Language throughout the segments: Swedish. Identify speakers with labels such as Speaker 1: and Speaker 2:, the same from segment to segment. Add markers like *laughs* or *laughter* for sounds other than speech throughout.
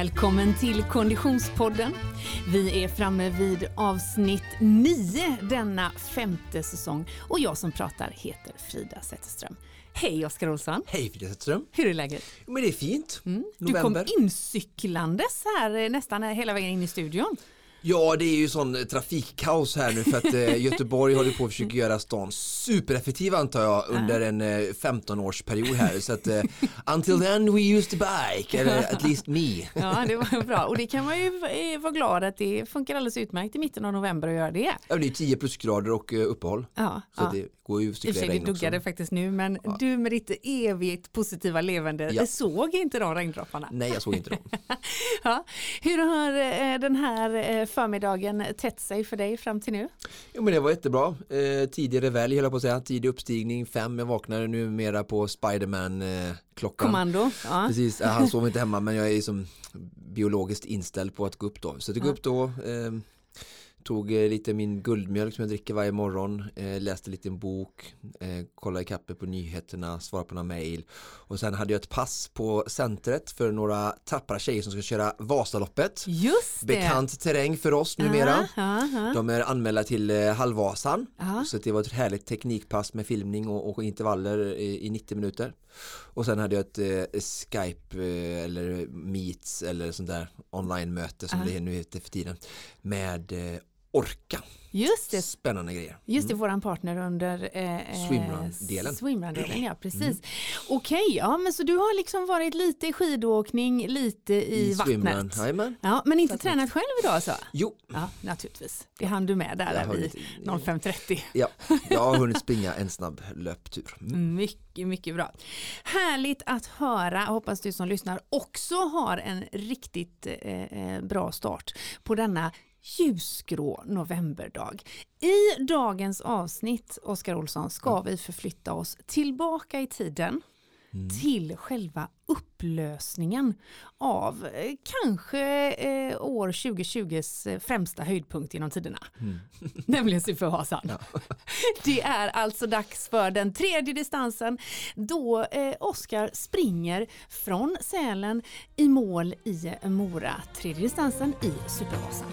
Speaker 1: Välkommen till Konditionspodden. Vi är framme vid avsnitt 9 denna femte säsong och jag som pratar heter Frida Zetterström. Hej Oskar Olsson!
Speaker 2: Hej Frida Zetterström!
Speaker 1: Hur är läget?
Speaker 2: Men det är fint.
Speaker 1: Mm. Du kom incyklandes här eh, nästan hela vägen in i studion.
Speaker 2: Ja, det är ju sån trafikkaos här nu för att eh, *laughs* Göteborg håller på att försöka göra stan supereffektiv antar jag under en eh, 15-årsperiod här. Så att uh, until then we used the bike, eller at least me. *laughs*
Speaker 1: ja, det var bra och det kan man ju vara glad att det funkar alldeles utmärkt i mitten av november att göra det.
Speaker 2: Ja, det är 10 plusgrader och uh, uppehåll.
Speaker 1: Ja,
Speaker 2: så
Speaker 1: ja.
Speaker 2: det går ju att cykla i regn
Speaker 1: också. det faktiskt nu, men ja. du med ditt evigt positiva levande, ja. såg inte de regndropparna.
Speaker 2: Nej, jag såg inte dem. *laughs*
Speaker 1: ja. Hur har den här förmiddagen tätt sig för dig fram till nu?
Speaker 2: Jo men det var jättebra. Eh, tidig revelj höll jag på att säga, tidig uppstigning, fem, jag vaknade numera på Spiderman eh, klockan.
Speaker 1: Kommando. Ja.
Speaker 2: Precis, han *laughs* sov inte hemma men jag är som biologiskt inställd på att gå upp då. Så jag går ja. upp då, eh, Tog eh, lite min guldmjölk som jag dricker varje morgon, eh, läste lite en bok, eh, kollade kappe på nyheterna, svarade på några mail och sen hade jag ett pass på centret för några tappra tjejer som ska köra Vasaloppet.
Speaker 1: Just det.
Speaker 2: Bekant terräng för oss numera. Aha, aha. De är anmälda till eh, Halvvasan aha. så det var ett härligt teknikpass med filmning och, och intervaller i, i, 90 minuter. Och sen hade jag ett eh, Skype eh, eller Meets eller sånt där online-möte som det nu heter för tiden med Orka.
Speaker 1: Just det.
Speaker 2: Spännande grejer.
Speaker 1: Just det, mm. våran partner under
Speaker 2: eh, swimrun-delen.
Speaker 1: Swimrun-delen, ja precis. Mm. Okej, okay, ja men så du har liksom varit lite i skidåkning, lite i, I vattnet.
Speaker 2: Swimrun,
Speaker 1: ja, men inte Vattnet. tränat själv idag alltså?
Speaker 2: Jo.
Speaker 1: Ja, naturligtvis. Det hann du med där, där vid 05.30.
Speaker 2: Ja, jag har hunnit *laughs* springa en snabb löptur.
Speaker 1: Mm. Mycket, mycket bra. Härligt att höra. Hoppas du som lyssnar också har en riktigt eh, eh bra start på denna ljusgrå novemberdag. I dagens avsnitt, Oskar Olsson, ska vi förflytta oss tillbaka i tiden mm. till själva upplösningen av eh, kanske eh, år 2020s eh, främsta höjdpunkt genom tiderna. Mm. *laughs* Nämligen Supervasan. Ja. *laughs* Det är alltså dags för den tredje distansen då eh, Oskar springer från Sälen i mål i Mora. Tredje distansen i Supervasan.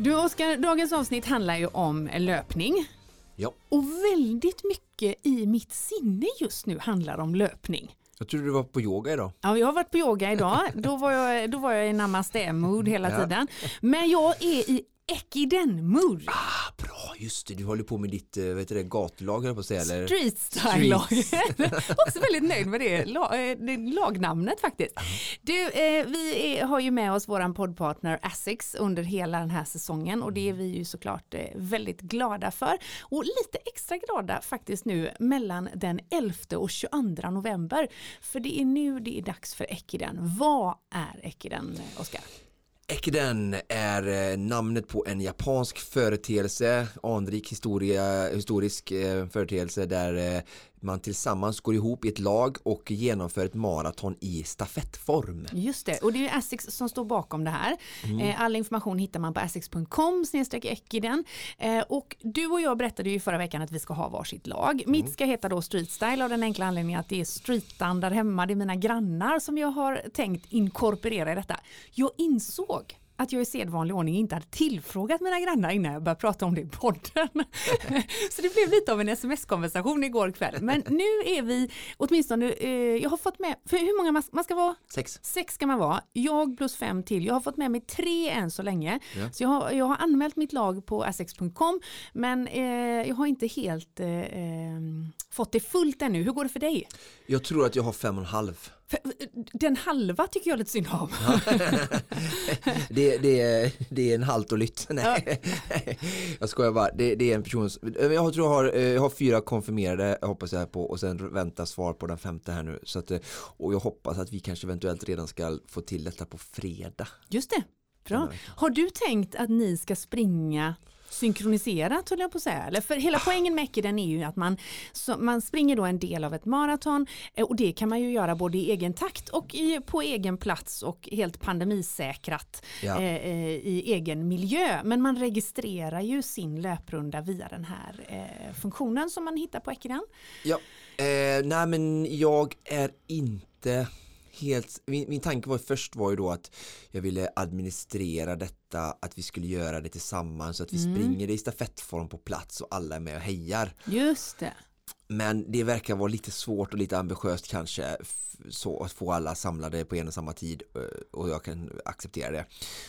Speaker 1: Du Oskar, dagens avsnitt handlar ju om löpning.
Speaker 2: Ja.
Speaker 1: Och väldigt mycket i mitt sinne just nu handlar om löpning.
Speaker 2: Jag trodde du var på yoga idag.
Speaker 1: Ja, jag har varit på yoga idag. *laughs* Då var jag, då var jag i namaste-mood hela tiden. Men jag är i Ekiden-mood.
Speaker 2: Ah, bra, just det. Du håller på med ditt vad heter det, på att säga. Eller?
Speaker 1: Street style-lag. *laughs* Också väldigt nöjd med det, det lagnamnet faktiskt. Du, eh, vi är, har ju med oss våran poddpartner Asics under hela den här säsongen och det är vi ju såklart eh, väldigt glada för. Och lite extra glada faktiskt nu mellan den 11 och 22 november. För det är nu det är dags för Ekiden. Vad är Ekiden, Oskar?
Speaker 2: Ekiden är eh, namnet på en japansk företeelse, anrik historia, historisk eh, företeelse där eh, man tillsammans går ihop i ett lag och genomför ett maraton i stafettform.
Speaker 1: Just det, och det är Asics som står bakom det här. Mm. All information hittar man på asics.com ekiden. Och du och jag berättade ju förra veckan att vi ska ha varsitt lag. Mm. Mitt ska heta då Street Style av den enkla anledningen att det är streetstandard hemma. Det är mina grannar som jag har tänkt inkorporera i detta. Jag insåg att jag i sedvanlig ordning inte hade tillfrågat mina grannar innan jag började prata om det i podden. *laughs* så det blev lite av en sms-konversation igår kväll. Men nu är vi, åtminstone, eh, jag har fått med, för hur många man, man ska vara?
Speaker 2: Sex.
Speaker 1: Sex ska man vara, jag plus fem till. Jag har fått med mig tre än så länge. Ja. Så jag har, jag har anmält mitt lag på assex.com men eh, jag har inte helt eh, eh, fått det fullt ännu. Hur går det för dig?
Speaker 2: Jag tror att jag har fem och en halv.
Speaker 1: Den halva tycker jag lite synd om. *laughs*
Speaker 2: det, det, är, det är en halt och lytt. Nej, ja. *laughs* jag skojar bara. Det, det, är en person, jag tror jag har, eh, jag har fyra konfirmerade, hoppas jag på, och sen väntar svar på den femte här nu. Så att, eh, och jag hoppas att vi kanske eventuellt redan ska få till detta på fredag.
Speaker 1: Just det. Bra. Har du tänkt att ni ska springa synkroniserat höll jag på att säga. Eller för hela poängen med Ekiden är ju att man, så, man springer då en del av ett maraton eh, och det kan man ju göra både i egen takt och i, på egen plats och helt pandemisäkrat ja. eh, eh i egen miljö. Men man registrerar ju sin löprunda via den här eh, funktionen som man hittar på Ekiden.
Speaker 2: Ja, eh, nej men jag är inte helt, min, min tanke var först var ju då att jag ville administrera detta, att vi skulle göra det tillsammans så att vi mm. springer det i stafettform på plats och alla är med och hejar.
Speaker 1: Just det.
Speaker 2: Men det verkar vara lite svårt och lite ambitiöst kanske så att få alla samlade på en och samma tid eh, och jag kan acceptera det.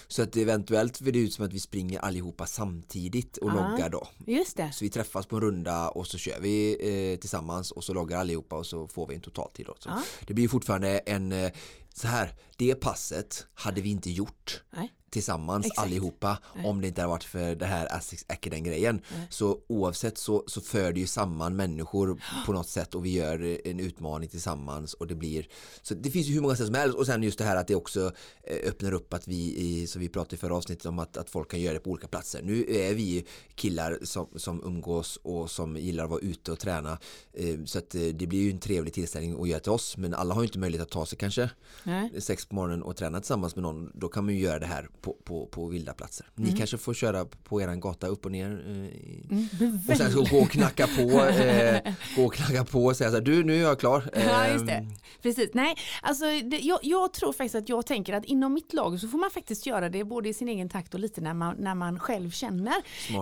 Speaker 2: Så att eventuellt vill det ut som att vi springer allihopa samtidigt och Aha, loggar då.
Speaker 1: Just det.
Speaker 2: Så vi träffas på en runda och så kör vi eh, tillsammans och så loggar allihopa och så får vi en totaltid. Då. Så Det blir fortfarande en eh, så här, det passet hade vi inte gjort. Nej tillsammans Exakt. allihopa Nej. om det inte hade varit för det här Asics Academ grejen så oavsett så, så för det ju samman människor på något sätt och vi gör en utmaning tillsammans och det blir så det finns ju hur många sätt som helst och sen just det här att det också eh, öppnar upp att vi i, så vi pratade i förra avsnittet om att, att folk kan göra det på olika platser nu är vi killar som, som umgås och som gillar att vara ute och träna eh, så att eh, det blir ju en trevlig tillställning att göra till oss men alla har ju inte möjlighet att ta sig kanske Nej. sex på morgonen och träna tillsammans med någon då kan man ju göra det här på, på, på vilda platser. Ni mm. kanske får köra på eran gata upp och ner eh, mm, och sen så gå och knacka på *laughs* eh, gå och knacka på och säga så här, du nu är jag klar. *laughs*
Speaker 1: Ja, just det. Ehm. Precis, nej, alltså det, jag, jag, tror faktiskt att jag tänker att inom mitt lag så får man faktiskt göra det både i sin egen takt och lite när man, när man själv känner.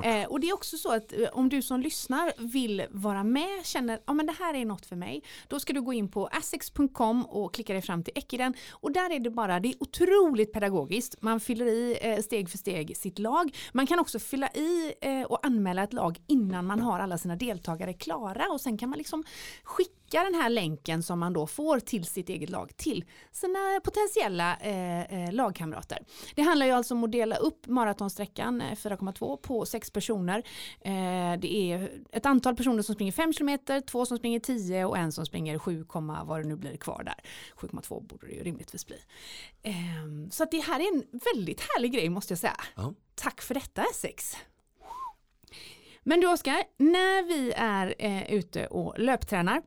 Speaker 1: Eh, och det är också så att eh, om du som lyssnar vill vara med, känner ja men det här är något för mig, då ska du gå in på assex.com och klicka dig fram till Ekiden och där är det bara, det är otroligt pedagogiskt, man fyller i Eh, steg för steg sitt lag. Man kan också fylla i eh, och anmäla ett lag innan man har alla sina deltagare klara och sen kan man liksom skicka den här länken som man då får till sitt eget lag till sina potentiella eh, eh lagkamrater. Det handlar ju alltså om att dela upp maratonsträckan 4,2 på sex personer. Eh, det är ett antal personer som springer 5 km, två som springer 10 och en som springer 7, vad det nu blir kvar där. 7,2 borde det ju rimligtvis bli. Eh, så att det här är en väldigt härlig grej måste jag säga. Ja. Tack för detta Essex. Men du Oskar, när vi är eh, ute och löptränar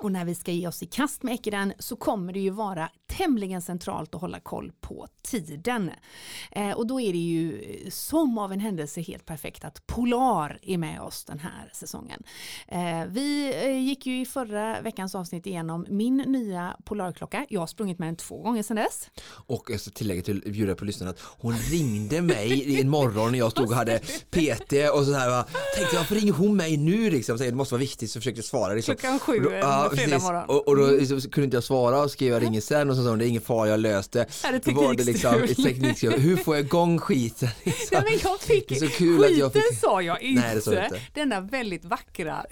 Speaker 1: och när vi ska ge oss i kast med Ekiden så kommer det ju vara tämligen centralt att hålla koll på tiden. Eh, och då är det ju som av en händelse helt perfekt att Polar är med oss den här säsongen. Eh, vi eh, gick ju i förra veckans avsnitt igenom min nya Polarklocka. Jag har sprungit med den två gånger sedan dess.
Speaker 2: Och jag ska tillägga till bjuda på lyssnarna att hon ringde mig en morgon när jag stod och hade PT och så här tänkte varför ringer hon mig nu liksom? Det måste vara viktigt så försökte jag svara. Liksom.
Speaker 1: Klockan sju ja, fredag morgon.
Speaker 2: Och, och då liksom, kunde inte jag svara och skrev jag ringer sen och så sa hon det är ingen fara jag löste det.
Speaker 1: Är det var det liksom,
Speaker 2: teknikstrul. Hur får jag igång skiten? *laughs*
Speaker 1: Liksom. Nej, men jag fick, det är så kul skiten jag fick... sa jag inte. Nej, det sa inte. Denna väldigt vackra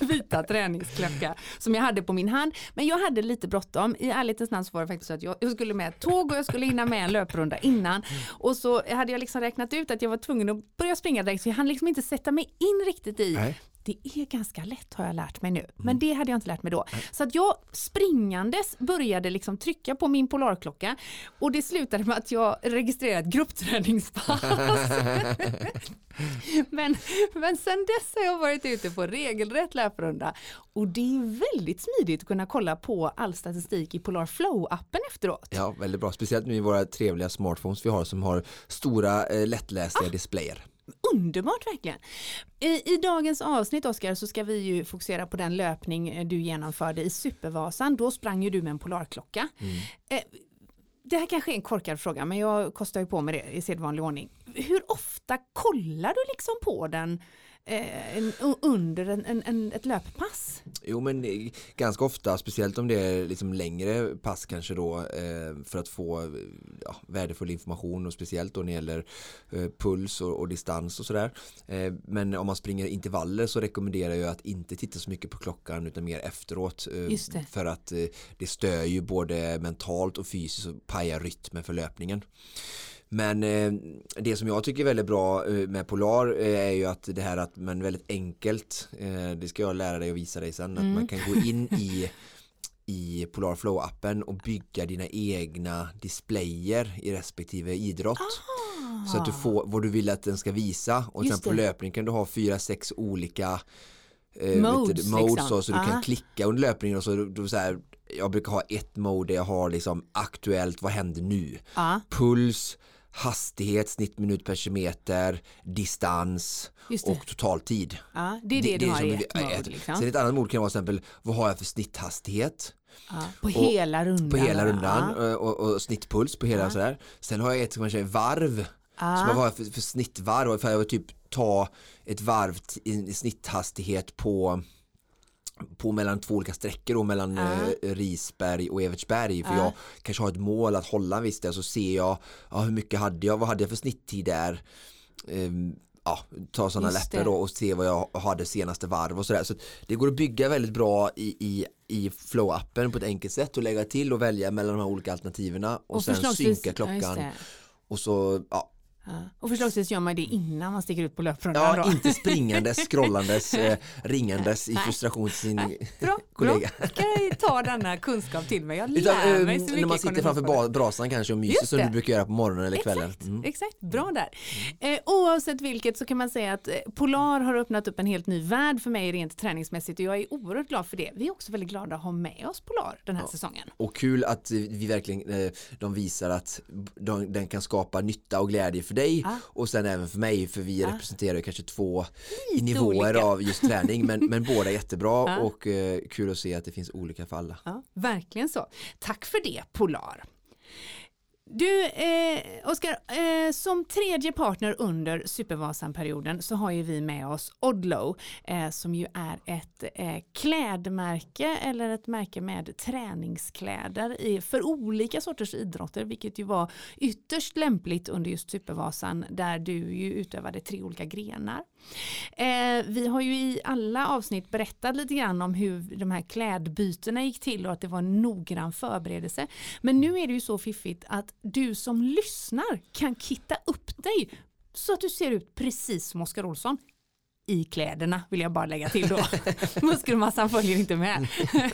Speaker 1: vita träningsklocka som jag hade på min hand. Men jag hade lite bråttom. I ärlighetens namn så var det faktiskt så att jag, jag skulle med ett tåg och jag skulle hinna med en löprunda innan. Och så hade jag liksom räknat ut att jag var tvungen att börja springa direkt så jag hann liksom inte sätta mig in riktigt i Nej det är ganska lätt har jag lärt mig nu. Men mm. det hade jag inte lärt mig då. Så att jag springandes började liksom trycka på min polarklocka och det slutade med att jag registrerade ett gruppträningspass. *laughs* men, men sen dess har jag varit ute på regelrätt löprunda och det är väldigt smidigt att kunna kolla på all statistik i Polar Flow-appen efteråt.
Speaker 2: Ja, väldigt bra. Speciellt med våra trevliga smartphones vi har som har stora eh, lättläsliga ah. displayer
Speaker 1: underbart verkligen. I, I, dagens avsnitt Oskar så ska vi ju fokusera på den löpning eh, du genomförde i Supervasan. Då sprang ju du med en polarklocka. Mm. Eh, det här kanske är en korkad fråga men jag kostar ju på med det i sedvanlig ordning. Hur ofta kollar du liksom på den eh, under en, en, en, ett löppass?
Speaker 2: Jo men ganska ofta, speciellt om det är liksom längre pass kanske då eh, för att få ja, värdefull information och speciellt då när det gäller eh, puls och, och, distans och sådär. Men om man springer intervaller så rekommenderar jag att inte titta så mycket på klockan utan mer efteråt. För att det stör ju både mentalt och fysiskt och pajar rytmen för löpningen. Men eh, det som jag tycker är väldigt bra eh, med Polar eh, är ju att det här att man väldigt enkelt, eh, det ska jag lära dig och visa dig sen, mm. att man kan gå in i i Polar Flow-appen och bygga dina egna displayer i respektive idrott. Så att du får vad du vill att den ska visa och
Speaker 1: Just
Speaker 2: sen på
Speaker 1: det.
Speaker 2: löpning kan du ha fyra, sex olika eh,
Speaker 1: Modes,
Speaker 2: du, modes
Speaker 1: liksom.
Speaker 2: så, så du
Speaker 1: Ah.
Speaker 2: kan klicka under löpningen och så, då, så här, jag brukar ha ett mode där jag har liksom aktuellt, vad händer nu?
Speaker 1: Ja,
Speaker 2: Puls, hastighet, snittminut per kilometer, distans
Speaker 1: det.
Speaker 2: och totaltid.
Speaker 1: Ja, det är det, du har i ett mode. Liksom.
Speaker 2: Sen ett annat mode kan vara till exempel, vad har jag för snitthastighet?
Speaker 1: Ja, på hela rundan.
Speaker 2: På hela rundan
Speaker 1: Ja.
Speaker 2: och, och, och snittpuls på hela
Speaker 1: Ja.
Speaker 2: sådär. Sen har jag ett som man säger varv.
Speaker 1: Ja.
Speaker 2: Så vad har jag för, för snittvarv? Och För jag vill typ ta ett varv i snitthastighet på på mellan två olika sträckor då, mellan
Speaker 1: Ja.
Speaker 2: eh, Risberg och Evertsberg för
Speaker 1: Ja.
Speaker 2: jag kanske har ett mål att hålla en viss där så ser jag ja, hur mycket hade jag, vad hade jag för snitttid där Ehm, ja, ta sådana
Speaker 1: Just
Speaker 2: läppar då och se vad jag hade senaste varv och sådär så det går att bygga väldigt bra i, i, i flow-appen på ett enkelt sätt och lägga till och välja mellan de här olika alternativerna och, sen
Speaker 1: förslagsvis-
Speaker 2: synka
Speaker 1: Ja,
Speaker 2: klockan
Speaker 1: det.
Speaker 2: och så ja,
Speaker 1: Ja. Och förslagsvis gör man det innan man sticker ut på löprundan.
Speaker 2: ja
Speaker 1: då.
Speaker 2: inte springandes, *laughs* scrollandes, eh, ringandes i frustration till sin
Speaker 1: Bra, bra.
Speaker 2: kollega.
Speaker 1: Ska jag ta denna kunskap till mig? Jag
Speaker 2: Utan,
Speaker 1: lär
Speaker 2: eh,
Speaker 1: mig så mycket
Speaker 2: när man sitter framför brasan kanske och myser som du brukar göra på morgonen eller kvällen.
Speaker 1: Exakt,
Speaker 2: Mm.
Speaker 1: exakt, bra där. Eh, oavsett vilket så kan man säga att eh, Polar har öppnat upp en helt ny värld för mig rent träningsmässigt och jag är oerhört glad för det. Vi är också väldigt glada att ha med oss Polar den här säsongen.
Speaker 2: Och kul att eh, vi verkligen eh, de visar att de, den kan skapa nytta och glädje för dig
Speaker 1: Ja.
Speaker 2: och sen även för mig för vi
Speaker 1: Ja.
Speaker 2: representerar kanske två
Speaker 1: Lite
Speaker 2: nivåer
Speaker 1: olika.
Speaker 2: av just träning men, men båda jättebra
Speaker 1: Ja.
Speaker 2: och eh, kul att se att det finns olika för alla.
Speaker 1: Verkligen så. Tack för det Polar. Du, eh, Oskar, eh, som tredje partner under Supervasan-perioden så har ju vi med oss Odlow eh, som ju är ett eh, klädmärke eller ett märke med träningskläder i, för olika sorters idrotter vilket ju var ytterst lämpligt under just Supervasan där du ju utövade tre olika grenar. Eh, vi har ju i alla avsnitt berättat lite grann om hur de här klädbytena gick till och att det var en noggrann förberedelse. Men nu är det ju så fiffigt att du som lyssnar kan kitta upp dig så att du ser ut precis som Oskar Olsson. I kläderna vill jag bara lägga till då. *laughs* Muskelmassan följer inte med.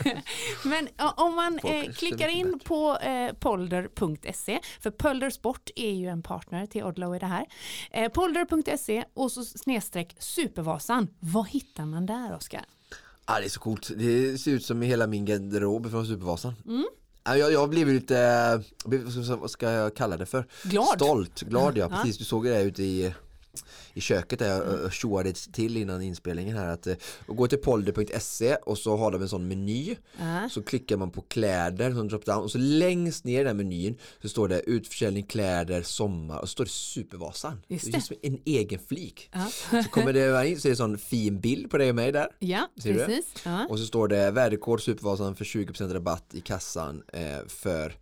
Speaker 1: *laughs* Men om man eh, klickar in på eh, polder.se, för Polder Sport är ju en partner till Odlow i det här. Eh, polder.se och så snedstreck Supervasan. Vad hittar man där Oskar?
Speaker 2: Ah, det är så coolt, det ser ut som hela min garderob från Supervasan.
Speaker 1: Mm.
Speaker 2: Ah, Jag, jag blev lite, vad ska- vad ska jag kalla det för?
Speaker 1: Glad.
Speaker 2: Stolt, glad ja,
Speaker 1: Ja.
Speaker 2: precis. Du såg det där ute i i köket där jag mm. tjoade till innan inspelningen här att eh, gå till polder.se och så har de en sån meny
Speaker 1: Ja.
Speaker 2: så klickar man på kläder som drop down och så längst ner i den menyn så står det utförsäljning kläder sommar och så står det Supervasan.
Speaker 1: Just
Speaker 2: det som en egen flik.
Speaker 1: Ja.
Speaker 2: Så kommer det in så är det en sån fin bild på dig och mig där.
Speaker 1: Ja,
Speaker 2: Ser
Speaker 1: precis.
Speaker 2: Och så står det värdekod Supervasan för 20% rabatt i kassan eh, för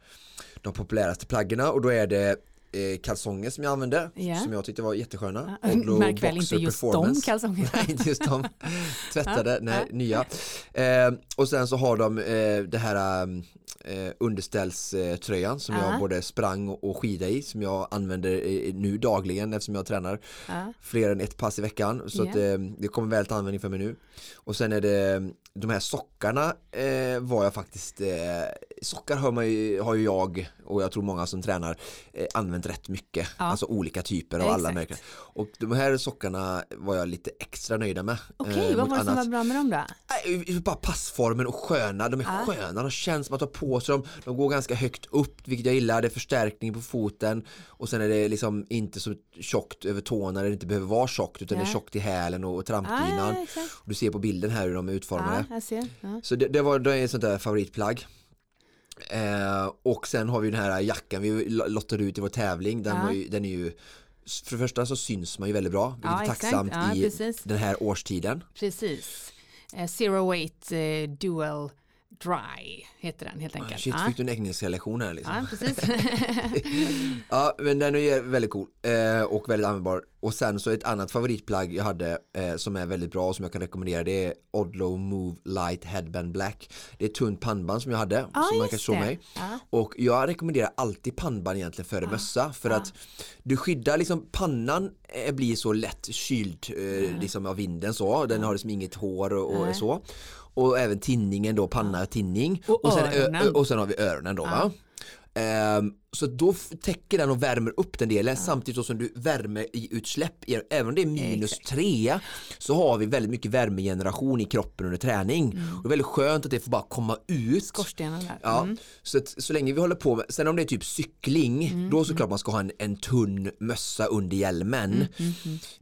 Speaker 2: de populäraste plaggen och då är det eh, kalsonger som jag använde
Speaker 1: Ja.
Speaker 2: som jag tyckte var jättesköna. Odlo
Speaker 1: Märk väl inte just de kalsongerna. *laughs*
Speaker 2: Nej, just de *laughs* tvättade, nej, nya. Eh, och sen så har de eh, det här eh, underställströjan som
Speaker 1: Ja.
Speaker 2: jag både sprang och, skida i som jag använder eh, nu dagligen eftersom jag tränar fler än ett pass i veckan så
Speaker 1: Ja.
Speaker 2: att, eh, det kommer väl till användning för mig nu. Och sen är det de här sockarna eh, var jag faktiskt sockar har, man ju, har ju jag och jag tror många som tränar eh, använt rätt mycket.
Speaker 1: Ja.
Speaker 2: Alltså olika typer av alla märken. Och de här sockarna var jag lite extra nöjda med.
Speaker 1: Okej,
Speaker 2: eh,
Speaker 1: vad var det som var bra med dem då?
Speaker 2: Nej, Bara passformen och sköna, de är
Speaker 1: Ja.
Speaker 2: sköna, de känns som att ta på sig dem, de går ganska högt upp vilket jag gillar, det är förstärkning på foten och sen är det liksom inte så tjockt över tårna där det inte behöver vara tjockt utan det
Speaker 1: Ja.
Speaker 2: är tjockt i hälen och, och trampdynan.
Speaker 1: exakt.
Speaker 2: Du ser på bilden här hur de är utformade.
Speaker 1: Ja.
Speaker 2: Så det, det var det är ett sånt där favoritplagg. Eh, och sen har vi den här jackan vi lottade ut i vår tävling. Den,
Speaker 1: Ja.
Speaker 2: ju, den är ju för det första så syns man ju väldigt bra, vilket
Speaker 1: Ja,
Speaker 2: är tacksamt
Speaker 1: Ja,
Speaker 2: i
Speaker 1: precis.
Speaker 2: den här årstiden.
Speaker 1: Precis. Eh, Zero Weight eh, Dual Dry heter den helt enkelt.
Speaker 2: Shit,
Speaker 1: ja.
Speaker 2: fick du en engelska lektion här liksom.
Speaker 1: ja, precis. *laughs*
Speaker 2: Ja, men den är väldigt cool eh, och väldigt användbar. och sen så ett annat favoritplagg jag hade eh, som är väldigt bra och som jag kan rekommendera det är Odlo Move Light Headband Black. Det är ett tunt pannband som jag hade
Speaker 1: Ja,
Speaker 2: som man kan
Speaker 1: det.
Speaker 2: mig.
Speaker 1: Ja.
Speaker 2: Och jag rekommenderar alltid pannband egentligen före mössa för att du skyddar liksom pannan eh, blir så lätt kyld liksom av vinden så. Den har liksom inget hår och, och så. Och även tinningen då, panna och tinning.
Speaker 1: Och
Speaker 2: sen, ö-
Speaker 1: öronen.
Speaker 2: och sen har vi öronen då va. Ehm, så då täcker den och värmer upp den delen samtidigt då som du värmer i utsläpp. Även om det är minus
Speaker 1: Exakt.
Speaker 2: tre så har vi väldigt mycket värmegeneration i kroppen under träning. Och det är väldigt skönt att det får bara komma ut.
Speaker 1: Skorstenen där.
Speaker 2: Ja,
Speaker 1: Mm.
Speaker 2: så, att, så länge vi håller på med, sen om det är typ cykling, då såklart man ska ha en, en tunn mössa under hjälmen.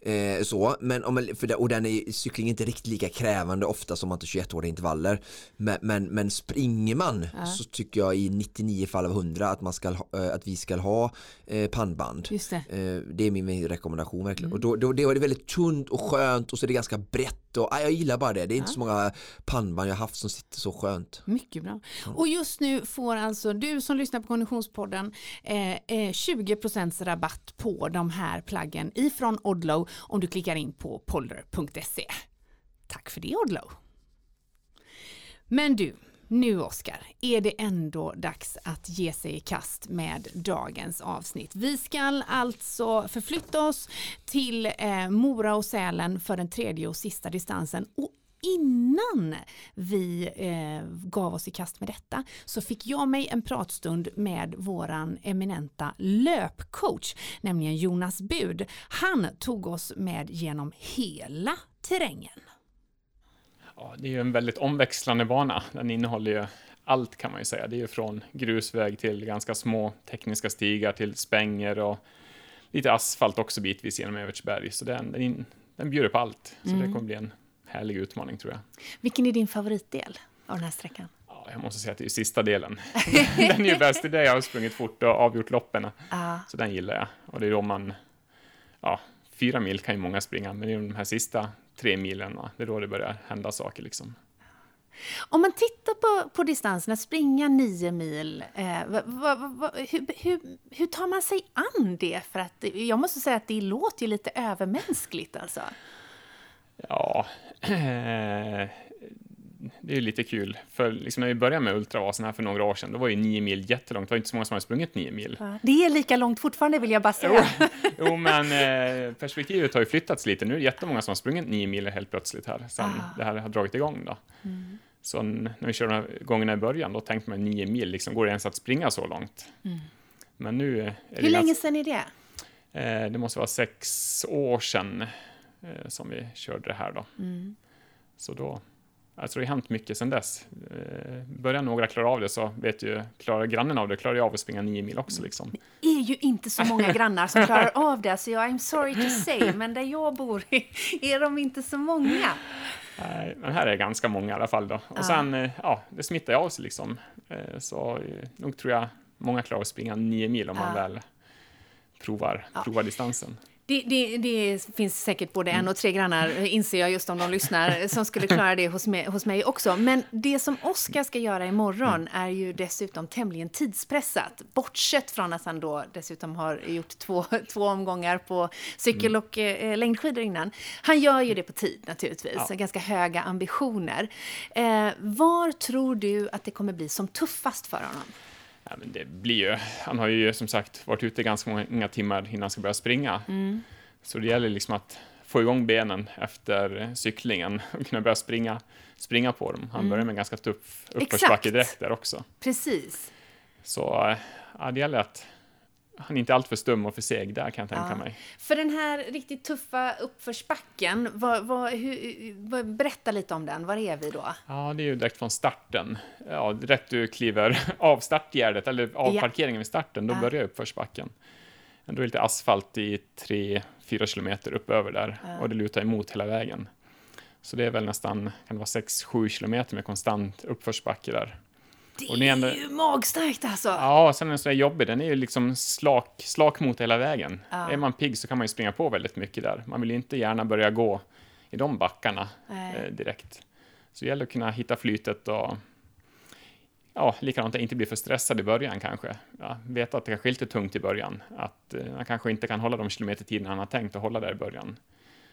Speaker 2: Eh, så, men om, man- för det, och den är, cykling är inte riktigt lika krävande ofta som man tar 21-åriga intervaller. Men, men, men springer man så tycker jag i 99 fall av 100 att, man ska, ha- att vi ska ha eh, pannband.
Speaker 1: Just det.
Speaker 2: Eh, det är min rekommendation verkligen. Och då, då, det är väldigt tunt och skönt och så är det ganska brett och ah, jag gillar bara det. Det är inte så många pannband jag haft som sitter så skönt.
Speaker 1: Mycket bra. Och just nu får alltså du som lyssnar på Konditionspodden eh, eh, 20% rabatt på de här plaggen ifrån Odlo om du klickar in på polder.se. Tack för det Odlo. Men du, nu Oskar, är det ändå dags att ge sig i kast med dagens avsnitt. Vi ska alltså förflytta oss till eh, Mora och Sälen för den tredje och sista distansen. Och innan vi eh, gav oss i kast med detta så fick jag mig en pratstund med våran eminenta löpcoach, nämligen Jonas Bud. Han tog oss med genom hela terrängen.
Speaker 3: Ja, det är ju en väldigt omväxlande bana. Den innehåller ju allt kan man ju säga. Det är ju från grusväg till ganska små tekniska stigar till spänger och lite asfalt också bitvis genom Evertsberg. Så den, den, den bjuder på allt. Så det kommer bli en härlig utmaning tror jag.
Speaker 1: Vilken är din favoritdel av den här sträckan?
Speaker 3: Ja, jag måste säga att det är sista delen. *laughs* den är ju bäst. Det är där jag har sprungit fort och avgjort loppen.
Speaker 1: Ah.
Speaker 3: Så den gillar jag. Och det är då man, ja, fyra mil kan ju många springa, men det är de här sista tre milen, det är då det börjar hända saker liksom.
Speaker 1: Om man tittar på, på distansen, att springa nio mil, eh, va, va, va, hur, hur, hur tar man sig an det? För att jag måste säga att det låter ju lite övermänskligt alltså.
Speaker 3: Ja, *clears throat* det är lite kul. För liksom när vi började med Ultravasen här för några år sedan, då var ju nio mil jättelångt. Det var inte så många som hade sprungit nio mil.
Speaker 1: Det är lika långt fortfarande vill jag bara säga.
Speaker 3: Jo, men eh, perspektivet har ju flyttats lite. Nu är det jättemånga som har sprungit nio mil helt plötsligt här, sen
Speaker 1: Ah.
Speaker 3: det här har dragit igång då.
Speaker 1: Mm.
Speaker 3: Så när vi körde de här gångerna i början, då tänkte man nio mil, liksom, går det ens att springa så långt? Men nu är det
Speaker 1: Mm. Hur länge sedan är det?
Speaker 3: eh, det måste vara sex år sedan eh, som vi körde det här då.
Speaker 1: Mm.
Speaker 3: Så då, alltså det har hänt mycket sedan dess. Eh, börjar några klara av det så vet ju, klarar grannen av det, klarar jag av att springa nio mil också liksom.
Speaker 1: Det är ju inte så många grannar som klarar *laughs* av det, så jag I'm sorry to say, men där jag bor är de inte så många.
Speaker 3: Nej, men här är ganska många i alla fall då. Och
Speaker 1: Ja.
Speaker 3: sen, eh, ja, det smittar av sig liksom. Eh, Så nog tror jag många klarar att springa nio mil om man
Speaker 1: Ja.
Speaker 3: väl provar, provar distansen.
Speaker 1: Det, det, det finns säkert både en och tre grannar, inser jag just om de lyssnar, som skulle klara det hos mig, hos mig också. Men det som Oskar ska göra imorgon är ju dessutom tämligen tidspressat. Bortsett från att han då dessutom har gjort två, två omgångar på cykel och eh, längdskidor innan. Han gör ju det på tid naturligtvis,
Speaker 3: Ja.
Speaker 1: ganska höga ambitioner. Eh, var tror du att det kommer bli som tuffast för honom?
Speaker 3: Ja, men det blir ju, han har ju som sagt varit ute ganska många timmar innan han ska börja springa. Så det gäller liksom att få igång benen efter cyklingen och kunna börja springa, springa på dem. Han börjar med ganska tuff uppförsbacke direkt där också.
Speaker 1: Precis.
Speaker 3: Så ja, det gäller att han inte är alltför stum och för seg där kan jag tänka
Speaker 1: Ja.
Speaker 3: mig.
Speaker 1: För den här riktigt tuffa uppförsbacken, vad, vad, hur, vad, berätta lite om den. Var är vi då?
Speaker 3: Ja, det är ju direkt från starten. Ja, direkt du kliver *laughs* av startgärdet eller av
Speaker 1: Ja.
Speaker 3: parkeringen vid starten, då
Speaker 1: Ja.
Speaker 3: börjar uppförsbacken. Då är det lite asfalt i 3-4 kilometer uppöver där
Speaker 1: Ja.
Speaker 3: och det lutar emot hela vägen. Så det är väl nästan, kan det vara 6-7 kilometer med konstant uppförsbacke där.
Speaker 1: Det
Speaker 3: Och är ändå-
Speaker 1: ju magstarkt alltså!
Speaker 3: Ja, sen är den så där jobbig, den är ju liksom slak, slak mot hela vägen.
Speaker 1: Ja.
Speaker 3: Är man pigg så kan man ju springa på väldigt mycket där. Man vill ju inte gärna börja gå i de backarna eh, direkt. Så det gäller att kunna hitta flytet och ja, likadant att inte bli för stressad i början kanske. Ja, veta att det kanske är lite tungt i början. Att eh, han kanske inte kan hålla de kilometertiderna han har tänkt att hålla där i början.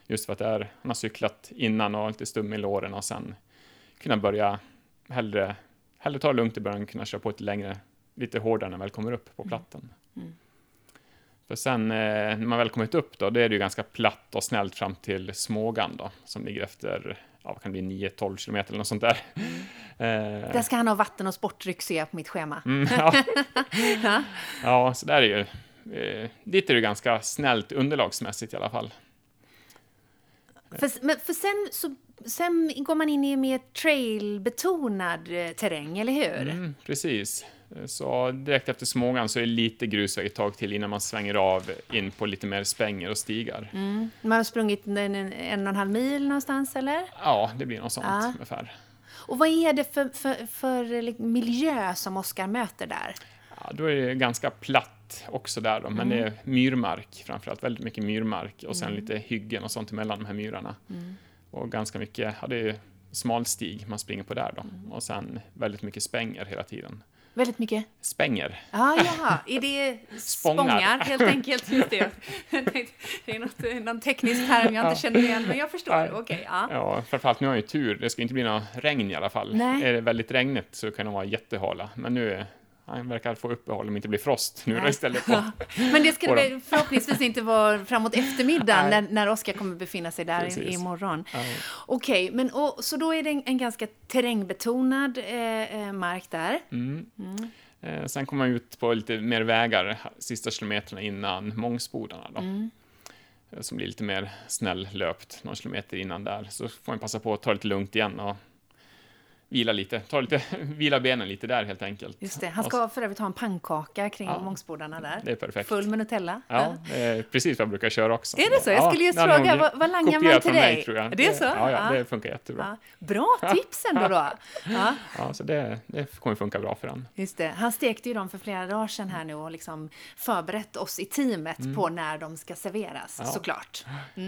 Speaker 3: Just för att är, han har cyklat innan och lite stum i låren och sen kunna börja hellre, hellre ta det lugnt i början och kunna köra på lite längre, lite hårdare när man väl kommer upp på platten.
Speaker 1: Mm.
Speaker 3: För sen eh, när man väl kommit upp då, då är det ju ganska platt och snällt fram till Smågan då, som ligger efter, ja, vad kan det bli, 9-12 kilometer eller något sånt där. Eh,
Speaker 1: Där ska han ha vatten och sportdryck ser jag på mitt schema.
Speaker 3: Mm, ja. *laughs* ja, så där är ju, eh, dit är det ganska snällt underlagsmässigt i alla fall.
Speaker 1: För, men för sen, så, sen går man in i mer trailbetonad eh, terräng, eller hur?
Speaker 3: Mm, precis. Så direkt efter Smågan så är det lite grusväg ett tag till innan man svänger av in på lite mer spänger och stigar.
Speaker 1: Mm. Man har sprungit en, en, en och en halv mil någonstans, eller?
Speaker 3: Ja, det blir något sånt
Speaker 1: Ja.
Speaker 3: ungefär.
Speaker 1: Och vad är det för, för, för liksom, miljö som Oskar möter där?
Speaker 3: Ja, då är det ganska platt också där då, men det är myrmark framförallt, väldigt mycket myrmark och sen lite hyggen och sånt emellan de här myrarna. Och ganska mycket, ja det är smalstig man springer på där då. Och sen väldigt mycket spänger hela tiden.
Speaker 1: Väldigt mycket?
Speaker 3: Spänger,
Speaker 1: Ah, jaha, är det *laughs*
Speaker 3: Spångar.
Speaker 1: spångar helt enkelt? Just det. Det är något, någon teknisk term jag inte känner igen, men jag förstår. Okej, ja.
Speaker 3: Ja, framförallt nu har jag ju tur. Det ska inte bli något regn i alla fall.
Speaker 1: Nej.
Speaker 3: Är det väldigt regnigt så kan de vara jättehala. Men nu är, han verkar få uppehåll om det inte blir frost nu då istället. På. *laughs*
Speaker 1: Men det ska det förhoppningsvis inte vara framåt eftermiddagen *laughs* när, när Oskar kommer befinna sig där i,
Speaker 3: Precis.
Speaker 1: imorgon.
Speaker 3: Ja.
Speaker 1: Okej, men och, så då är det en, en ganska terrängbetonad eh, eh, mark där.
Speaker 3: Mm. Eh, sen kommer man ut på lite mer vägar sista kilometerna innan Mångsbodarna då.
Speaker 1: Mm.
Speaker 3: Eh, Som blir lite mer snälllöpt någon kilometer innan där. Så får man passa på att ta lite lugnt igen och vila lite. Ta lite, *laughs* vila benen lite där helt enkelt.
Speaker 1: Just det. Han
Speaker 3: Och
Speaker 1: ska för övrigt ha en pannkaka kring
Speaker 3: Ja.
Speaker 1: Mångsbodarna där.
Speaker 3: Det är perfekt.
Speaker 1: Full med Nutella.
Speaker 3: Ja, precis vad jag brukar köra också.
Speaker 1: Är det så? Jag skulle just
Speaker 3: har
Speaker 1: fråga, vad- vad langar man till
Speaker 3: mig,
Speaker 1: dig?
Speaker 3: jag.
Speaker 1: Det är så?
Speaker 3: Ja, ja,
Speaker 1: Ja.
Speaker 3: det funkar jättebra.
Speaker 1: Ja. Bra tips ändå då. *laughs* Ja,
Speaker 3: Ja, så det, det kommer funka bra för den.
Speaker 1: just det. Han stekte ju dem för flera dagar sedan här nu och liksom förberett oss i teamet på när de ska serveras,
Speaker 3: Mm. Ja.
Speaker 1: såklart.
Speaker 3: Ja,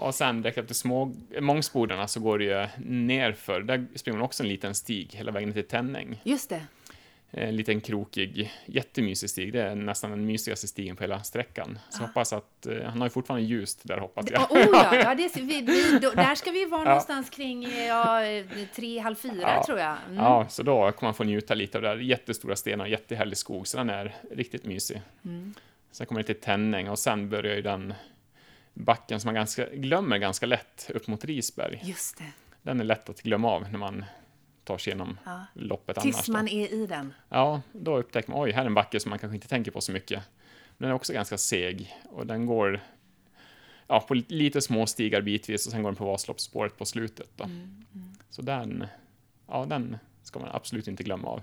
Speaker 3: och sen direkt efter små, Mångsbodarna så går det ju nerför. Där springer man också en liten stig hela vägen till Tänning.
Speaker 1: Just det.
Speaker 3: En liten krokig, jättemysig stig. Det är nästan den mysigaste stigen på hela sträckan. Så
Speaker 1: Ah.
Speaker 3: hoppas att, eh, han har ju fortfarande ljust där hoppas jag.
Speaker 1: Oh, ja, ja det, *laughs* vi, vi, då, där ska vi vara
Speaker 3: Ja.
Speaker 1: någonstans kring eh, ja, tre, halv fyra
Speaker 3: Ja.
Speaker 1: tror jag. Mm.
Speaker 3: Ja, så då kommer man få njuta lite av det där. Jättestora stenar, jättehärlig skog, så den är riktigt mysig.
Speaker 1: Mm.
Speaker 3: Sen kommer det till Tänning och sen börjar ju den backen som man ganska, glömmer ganska lätt upp mot Risberg.
Speaker 1: Just det.
Speaker 3: Den är lätt att glömma av när man tar sig igenom
Speaker 1: Ja.
Speaker 3: loppet annars.
Speaker 1: Tills man är i den.
Speaker 3: Ja, då upptäcker man, oj, här är en backe som man kanske inte tänker på så mycket. Den är också ganska seg och den går ja, på li- lite små stigar bitvis och sen går den på Vasaloppsspåret på slutet. Då.
Speaker 1: Mm,
Speaker 3: Så den, ja, den ska man absolut inte glömma av.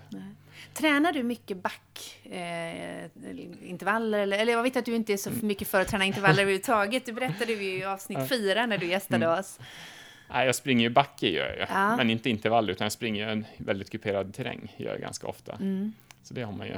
Speaker 1: Tränar du mycket backintervaller? Eh, eller, eller jag vet att du inte är så
Speaker 3: Mm.
Speaker 1: mycket för att träna intervaller överhuvudtaget. Det berättade vi i *laughs* avsnitt fyra när du gästade oss.
Speaker 3: Nej, jag springer ju backe gör jag
Speaker 1: Ja.
Speaker 3: men inte intervall utan jag springer en väldigt kuperad terräng gör jag ganska ofta.
Speaker 1: Mm.
Speaker 3: Så det har man ju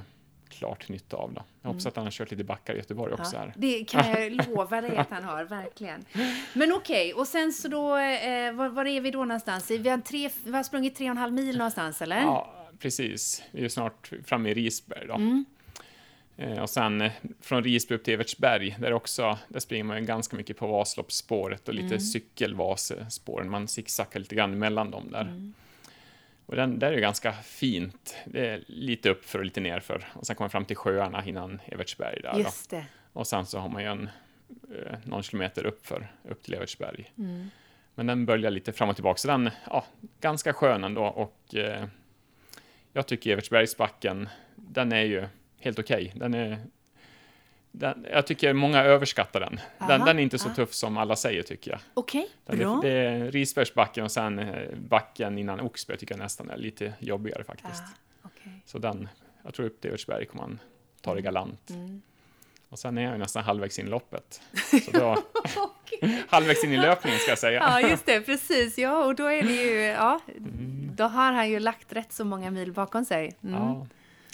Speaker 3: klart nytta av. Då. Jag hoppas att han har kört lite backar i Göteborg också.
Speaker 1: Ja,
Speaker 3: Här.
Speaker 1: det kan jag *laughs* lova dig att han har, verkligen. Men okej, och sen så då, eh, var, var är vi då någonstans? Vi har, tre, vi har sprungit tre och en halv mil någonstans, eller?
Speaker 3: Ja, precis. Vi är snart framme i Risberg då.
Speaker 1: Mm.
Speaker 3: Eh, och sen eh, från Risberg upp till Evertsberg, där också, där springer man ganska mycket på Vasaloppsspåret och lite
Speaker 1: Mm.
Speaker 3: cykelvasespåren. Man zigzaggar lite grann mellan dem där.
Speaker 1: Mm.
Speaker 3: Och den där är ju ganska fint. Det är lite uppför och lite nerför. Och sen kommer man fram till sjöarna innan Evertsberg där.
Speaker 1: Just det.
Speaker 3: Och sen så har man ju en, eh, någon kilometer uppför, upp till Evertsberg.
Speaker 1: Mm.
Speaker 3: Men den böljar lite fram och tillbaka, så den, ja, ganska skön ändå. Och eh, jag tycker Evertsbergsbacken, den är ju helt okej. Den är, den, jag tycker många överskattar den. Den,
Speaker 1: Aha,
Speaker 3: den är inte så
Speaker 1: ah.
Speaker 3: tuff som alla säger, tycker jag.
Speaker 1: Okej,
Speaker 3: Den
Speaker 1: bra.
Speaker 3: är, det är Risbergsbacken och sen eh, backen innan Oxberg tycker jag nästan är lite jobbigare faktiskt.
Speaker 1: Ah, okej.
Speaker 3: Så den, jag tror upp till Evertsberg kommer man ta det galant.
Speaker 1: Mm.
Speaker 3: Och sen är jag ju nästan halvvägs in i loppet. *laughs* Så då, halvvägs in i löpningen ska jag säga.
Speaker 1: Ja, just det, precis. Ja, och då är det ju, ja,
Speaker 3: Mm.
Speaker 1: då har han ju lagt rätt så många mil bakom sig. Mm.
Speaker 3: Ja.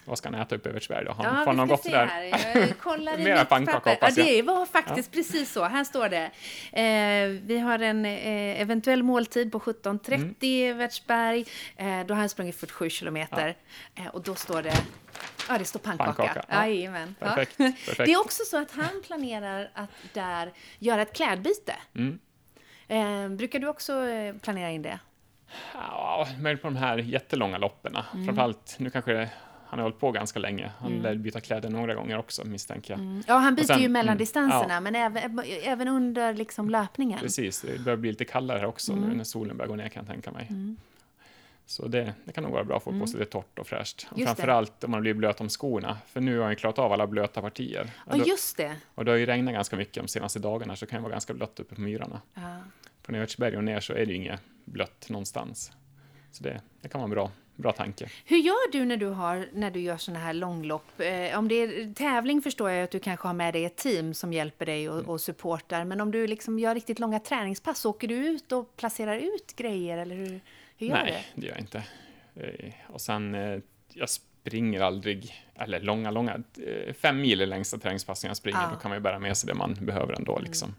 Speaker 3: Vad ska han äta uppe i Evertsberg då? Han
Speaker 1: Ja,
Speaker 3: får något gott där.
Speaker 1: här. Jag *laughs*
Speaker 3: Mera pannkaka, hoppas
Speaker 1: ja,
Speaker 3: jag.
Speaker 1: Det var faktiskt precis så. Här står det. Eh, vi har en eh, eventuell måltid på 17.30
Speaker 3: Mm.
Speaker 1: i Evertsberg. Eh, då har han sprungit 47 kilometer. Eh, och då står det Ja, det står pannkaka.
Speaker 3: Pannkaka, ja.
Speaker 1: Jajamän. Ja.
Speaker 3: Perfekt, perfekt.
Speaker 1: Det är också så att han planerar att där göra ett klädbyte.
Speaker 3: Mm.
Speaker 1: Eh, brukar du också eh, planera in det?
Speaker 3: Ja, men på de här jättelånga loppen.
Speaker 1: Mm.
Speaker 3: Framförallt, nu kanske det, han har hållit på ganska länge. Han lär byta kläder några gånger också, misstänker jag.
Speaker 1: Ja, han byter
Speaker 3: sen-
Speaker 1: ju mellan
Speaker 3: mm,
Speaker 1: distanserna,
Speaker 3: ja.
Speaker 1: men även, även under liksom löpningen.
Speaker 3: Precis, det börjar bli lite kallare här också
Speaker 1: Mm.
Speaker 3: nu när solen börjar gå ner kan jag tänka mig. Så det, det kan nog vara bra att få på sig lite torrt och fräscht. Och
Speaker 1: Mm. Det.
Speaker 3: framförallt om man blir blöt om skorna, för nu har han ju klarat av alla blöta partier.
Speaker 1: Ja,
Speaker 3: då,
Speaker 1: just det.
Speaker 3: och det har ju regnat ganska mycket de senaste dagarna, så det kan ju vara ganska blött uppe på myrarna.
Speaker 1: Ja.
Speaker 3: Från Evertsberg och ner så är det ju inget blött någonstans. Så det, det kan vara bra, bra tanke.
Speaker 1: Hur gör du när du, har, när du gör såna här långlopp? Eh, om det är tävling förstår jag att du kanske har med dig ett team som hjälper dig och, och supportar. Men om du liksom gör riktigt långa träningspass, åker du ut och placerar ut grejer? Eller hur, hur gör
Speaker 3: Nej, det gör jag inte. Eh, Och sen, eh, jag springer aldrig, eller långa, långa, fem mil är längsta träningspassen jag springer,
Speaker 1: Ja.
Speaker 3: då kan man ju bära med sig det man behöver ändå liksom.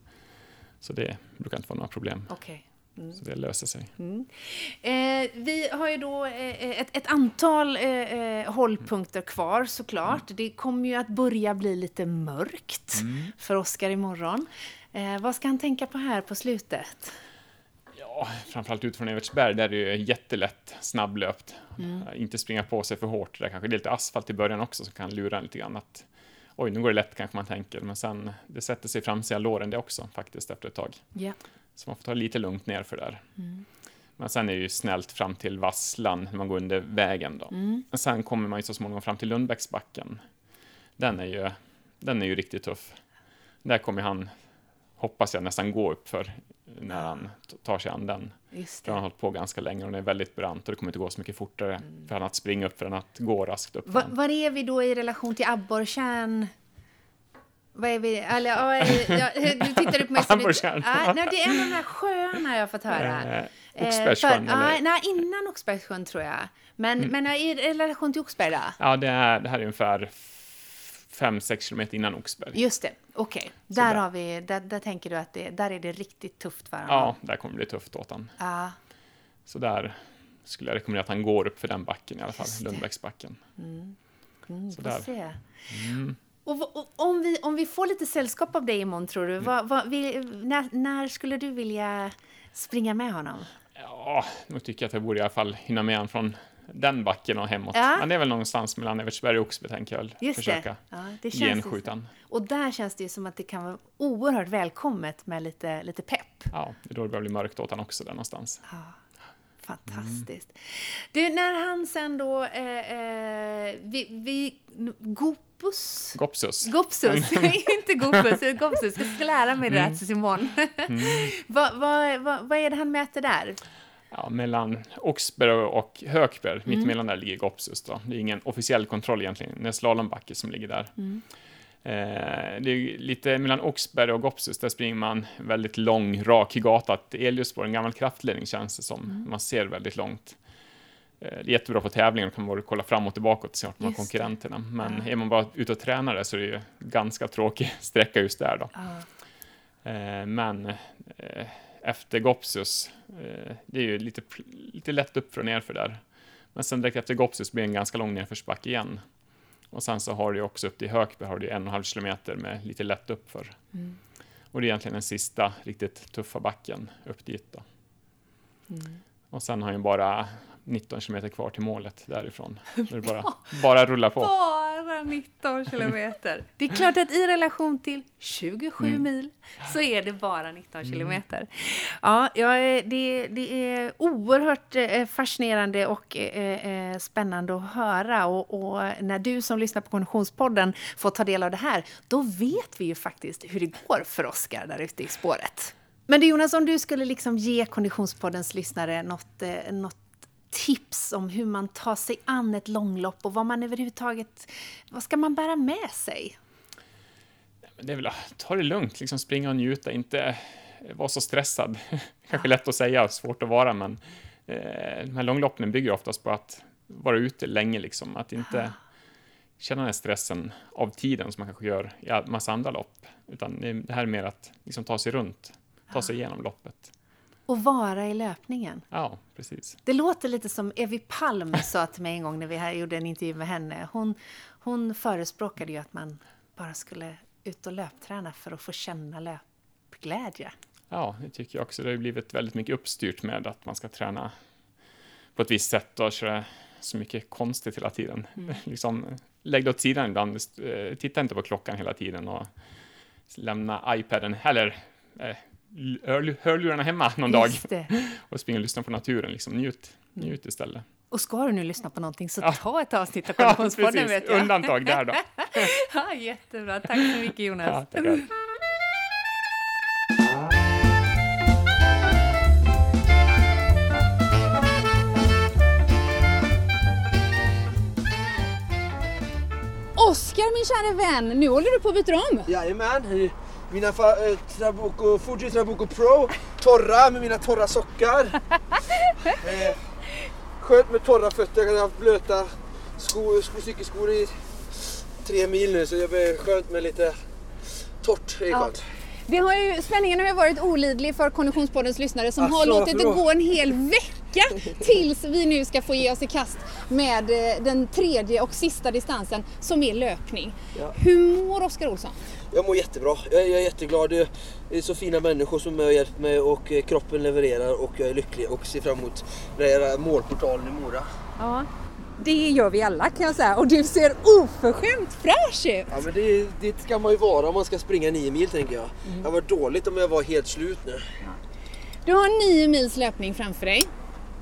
Speaker 3: Så det brukar inte vara några problem.
Speaker 1: du? Okej.
Speaker 3: Så det löser sig.
Speaker 1: Eh, vi har ju då eh, ett, ett antal eh, eh, hållpunkter kvar såklart. Det kommer ju att börja bli lite mörkt för Oskar imorgon. Eh, vad ska han tänka på här på slutet?
Speaker 3: Ja, framförallt ut från Evertsberg, där är det ju jättelätt snabblöpt. Eh, Inte springa på sig för hårt, där kanske det är lite asfalt i början också som kan lura en lite grann att oj, nu går det lätt kanske man tänker, men sen det sätter sig i framsida låren det också faktiskt efter ett tag.
Speaker 1: Ja.
Speaker 3: Så man får ta lite lugnt ner för där. Men sen är det ju snällt fram till Vasslan när man går under vägen då. Men sen kommer man ju så småningom fram till Lundbäcksbacken. Den är ju, den är ju riktigt tuff. Där kommer han, hoppas jag, nästan gå upp för när han tar sig an den. För han har hållit på ganska länge och den är väldigt brant och det kommer inte gå så mycket fortare för han att springa upp för än att gå raskt upp.
Speaker 1: Va, var är vi då i relation till abborrtjärn? Vad är vi? Eller, ja, eh, ja, *laughs* du tittar på mig som. Ja, nej, det är en av de här sjöarna jag har fått höra.
Speaker 3: Eh,
Speaker 1: Eh,
Speaker 3: Oxbergssjön, eller?
Speaker 1: ja, Nej, innan Oxbergssjön tror jag. Men, men ja, i relation till Oxberg då?
Speaker 3: Ja, det, är, det här är ungefär 5-6 kilometer innan Oxberg.
Speaker 1: Just det, okej. Där,
Speaker 3: där.
Speaker 1: har vi, där, där tänker du att det, där är det riktigt tufft för honom?
Speaker 3: Ja, där kommer det bli tufft åt han.
Speaker 1: Ja,
Speaker 3: Så där skulle jag rekommendera att han går upp för den backen i alla fall. Lundbäcksbacken.
Speaker 1: mm,
Speaker 3: Så
Speaker 1: får
Speaker 3: där.
Speaker 1: se.
Speaker 3: Mm.
Speaker 1: Och, och om, vi, om vi får lite sällskap av dig imorgon, tror
Speaker 3: Mm.
Speaker 1: du, vad, vad, vi, när, när skulle du vilja springa med honom?
Speaker 3: Ja, nu tycker jag att jag borde i alla fall hinna med han från den backen och hemåt.
Speaker 1: Ja.
Speaker 3: Men det är väl någonstans mellan Evertsberg och Oxberg, tänker jag
Speaker 1: Just
Speaker 3: försöka
Speaker 1: det. Ja, det
Speaker 3: genskjutan.
Speaker 1: Och där känns det ju som att det kan vara oerhört välkommet med lite, lite pepp.
Speaker 3: Ja, det är då det börjar bli mörkt åt han också där någonstans.
Speaker 1: Ja, fantastiskt. Du, när han sen då... Eh, eh, vi, vi, Gopus?
Speaker 3: Gopsus.
Speaker 1: Gopsus, *laughs* inte Gopus, Gopsus. Jag ska lära mig det
Speaker 3: Mm.
Speaker 1: där imorgon. *laughs* vad, vad, vad, vad är det han mäter där?
Speaker 3: Ja, mellan Oxberg och Hökberg,
Speaker 1: Mm.
Speaker 3: mitt emellan där ligger Gopsus då. Det är ingen officiell kontroll egentligen, det är slalombacke som ligger där.
Speaker 1: Mm.
Speaker 3: Eh, det är lite mellan Oxberg och Gopsus, där springer man väldigt lång, rak gata. Ett elljusspår, en gammal kraftledning känns det som.
Speaker 1: Mm.
Speaker 3: Man ser väldigt långt. Eh, det är jättebra på tävlingar, kan man kolla framåt och bakåt och se vart man har konkurrenterna. Men
Speaker 1: Ja.
Speaker 3: är man bara ute och tränar där så är det ju ganska tråkig *laughs* sträcka just där då.
Speaker 1: Ja.
Speaker 3: Eh, men eh, efter Gopsus, eh, det är ju lite, lite lätt upp och ner för där. Men sen direkt efter Gopsus blir det en ganska lång nedförsbacke igen. Och sen så har du också upp till Hökberg har du en och en halv kilometer med lite lätt uppför.
Speaker 1: Mm.
Speaker 3: Och det är egentligen den sista riktigt tuffa backen upp dit då.
Speaker 1: Mm.
Speaker 3: Och sen har han ju bara 19 kilometer kvar till målet därifrån. *laughs* Det bara, bara rulla på.
Speaker 1: Bara 19 kilometer. Det är klart att i relation till 27
Speaker 3: Mm.
Speaker 1: mil så är det bara 19 kilometer. Ja, ja det, det är oerhört eh, fascinerande och eh, eh, spännande att höra. Och, och när du som lyssnar på Konditionspodden får ta del av det här, då vet vi ju faktiskt hur det går för Oskar där ute i spåret. Men du Jonas, om du skulle liksom ge Konditionspoddens lyssnare något, något tips om hur man tar sig an ett långlopp och vad man överhuvudtaget, vad ska man bära med sig?
Speaker 3: Det är väl att ta det lugnt, liksom springa och njuta, inte vara så stressad. *laughs* Kanske lätt att säga, svårt att vara, men eh, de här långloppen bygger oftast på att vara ute länge, liksom. Att inte känna den här stressen av tiden som man kanske gör i en massa andra lopp. Utan det här är mer att liksom ta sig runt, ta sig igenom loppet.
Speaker 1: Och vara i löpningen.
Speaker 3: Ja, precis.
Speaker 1: Det låter lite som Evi Palm *laughs* sa till mig en gång när vi gjorde en intervju med henne. Hon, hon förespråkade ju att man bara skulle ut och löpträna för att få känna löpglädje.
Speaker 3: Ja, det tycker jag också. Det har blivit väldigt mycket uppstyrt med att man ska träna på ett visst sätt och köra så mycket konstigt hela tiden. Mm. *laughs* liksom, lägg det åt sidan ibland, eh, titta inte på klockan hela tiden och lämna iPaden, eller eh, hörlurarna hemma någon dag *laughs* och springa och lyssna på naturen. Liksom. Njut, njut istället.
Speaker 1: Och ska du nu lyssna på någonting så ja. ta ett avsnitt av Konditionspodden. *laughs* Ja, vet jag.
Speaker 3: Undantag där då. *laughs*
Speaker 1: ja, jättebra, tack så mycket Jonas. Ja, Oskar min kära vän, nu håller du på att byta om.
Speaker 4: Jajamän, mina eh, Trabuco, Fuji Trabuco Pro, torra med mina torra sockar. *laughs* eh, skönt med torra fötter, jag har haft blöta sko, sko, cykelskor i tre mil nu så det blir skönt med lite torrt. Det är skönt.
Speaker 1: Det har ju, spänningen har ju varit olidlig för Konditionspoddens lyssnare som alltså, har låtit det gå en hel vecka tills vi nu ska få ge oss i kast med eh, den tredje och sista distansen som är löpning. Ja. Hur mår Oskar Olsson?
Speaker 4: Jag mår jättebra. Jag, jag är jätteglad. Det är så fina människor som har hjälpt mig och eh, kroppen levererar och jag är lycklig och ser fram emot den här målportalen i Mora.
Speaker 1: Ja. Det gör vi alla kan jag säga och du ser oförskämt fräsch ut.
Speaker 4: Ja men det, det ska man ju vara om man ska springa nio mil tänker jag. Mm. Det var dåligt om jag var helt slut nu. Ja.
Speaker 1: Du har nio mils löpning framför dig.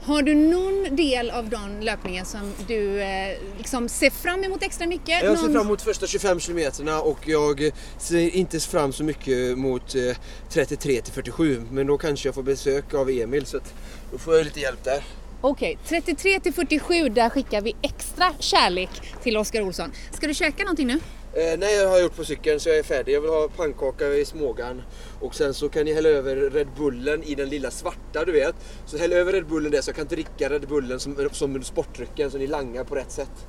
Speaker 1: Har du någon del av den löpningen som du eh, liksom ser fram emot extra mycket?
Speaker 4: Jag ser fram emot första 25 kilometerna och jag ser inte fram så mycket mot eh, 33 till 47 men då kanske jag får besök av Emil så att då får jag lite hjälp där.
Speaker 1: Okej, okay, 33 till 47 där skickar vi extra kärlek till Oskar Olsson. Ska du käka någonting nu?
Speaker 4: Eh, nej, jag har gjort på cykeln så jag är färdig. Jag vill ha pannkaka i smågan. Och sen så kan ni hälla över Red Bullen i den lilla svarta, du vet. Så häll över Red Bullen där så jag kan dricka Red Bullen som, som sportdrycken så ni langar på rätt sätt.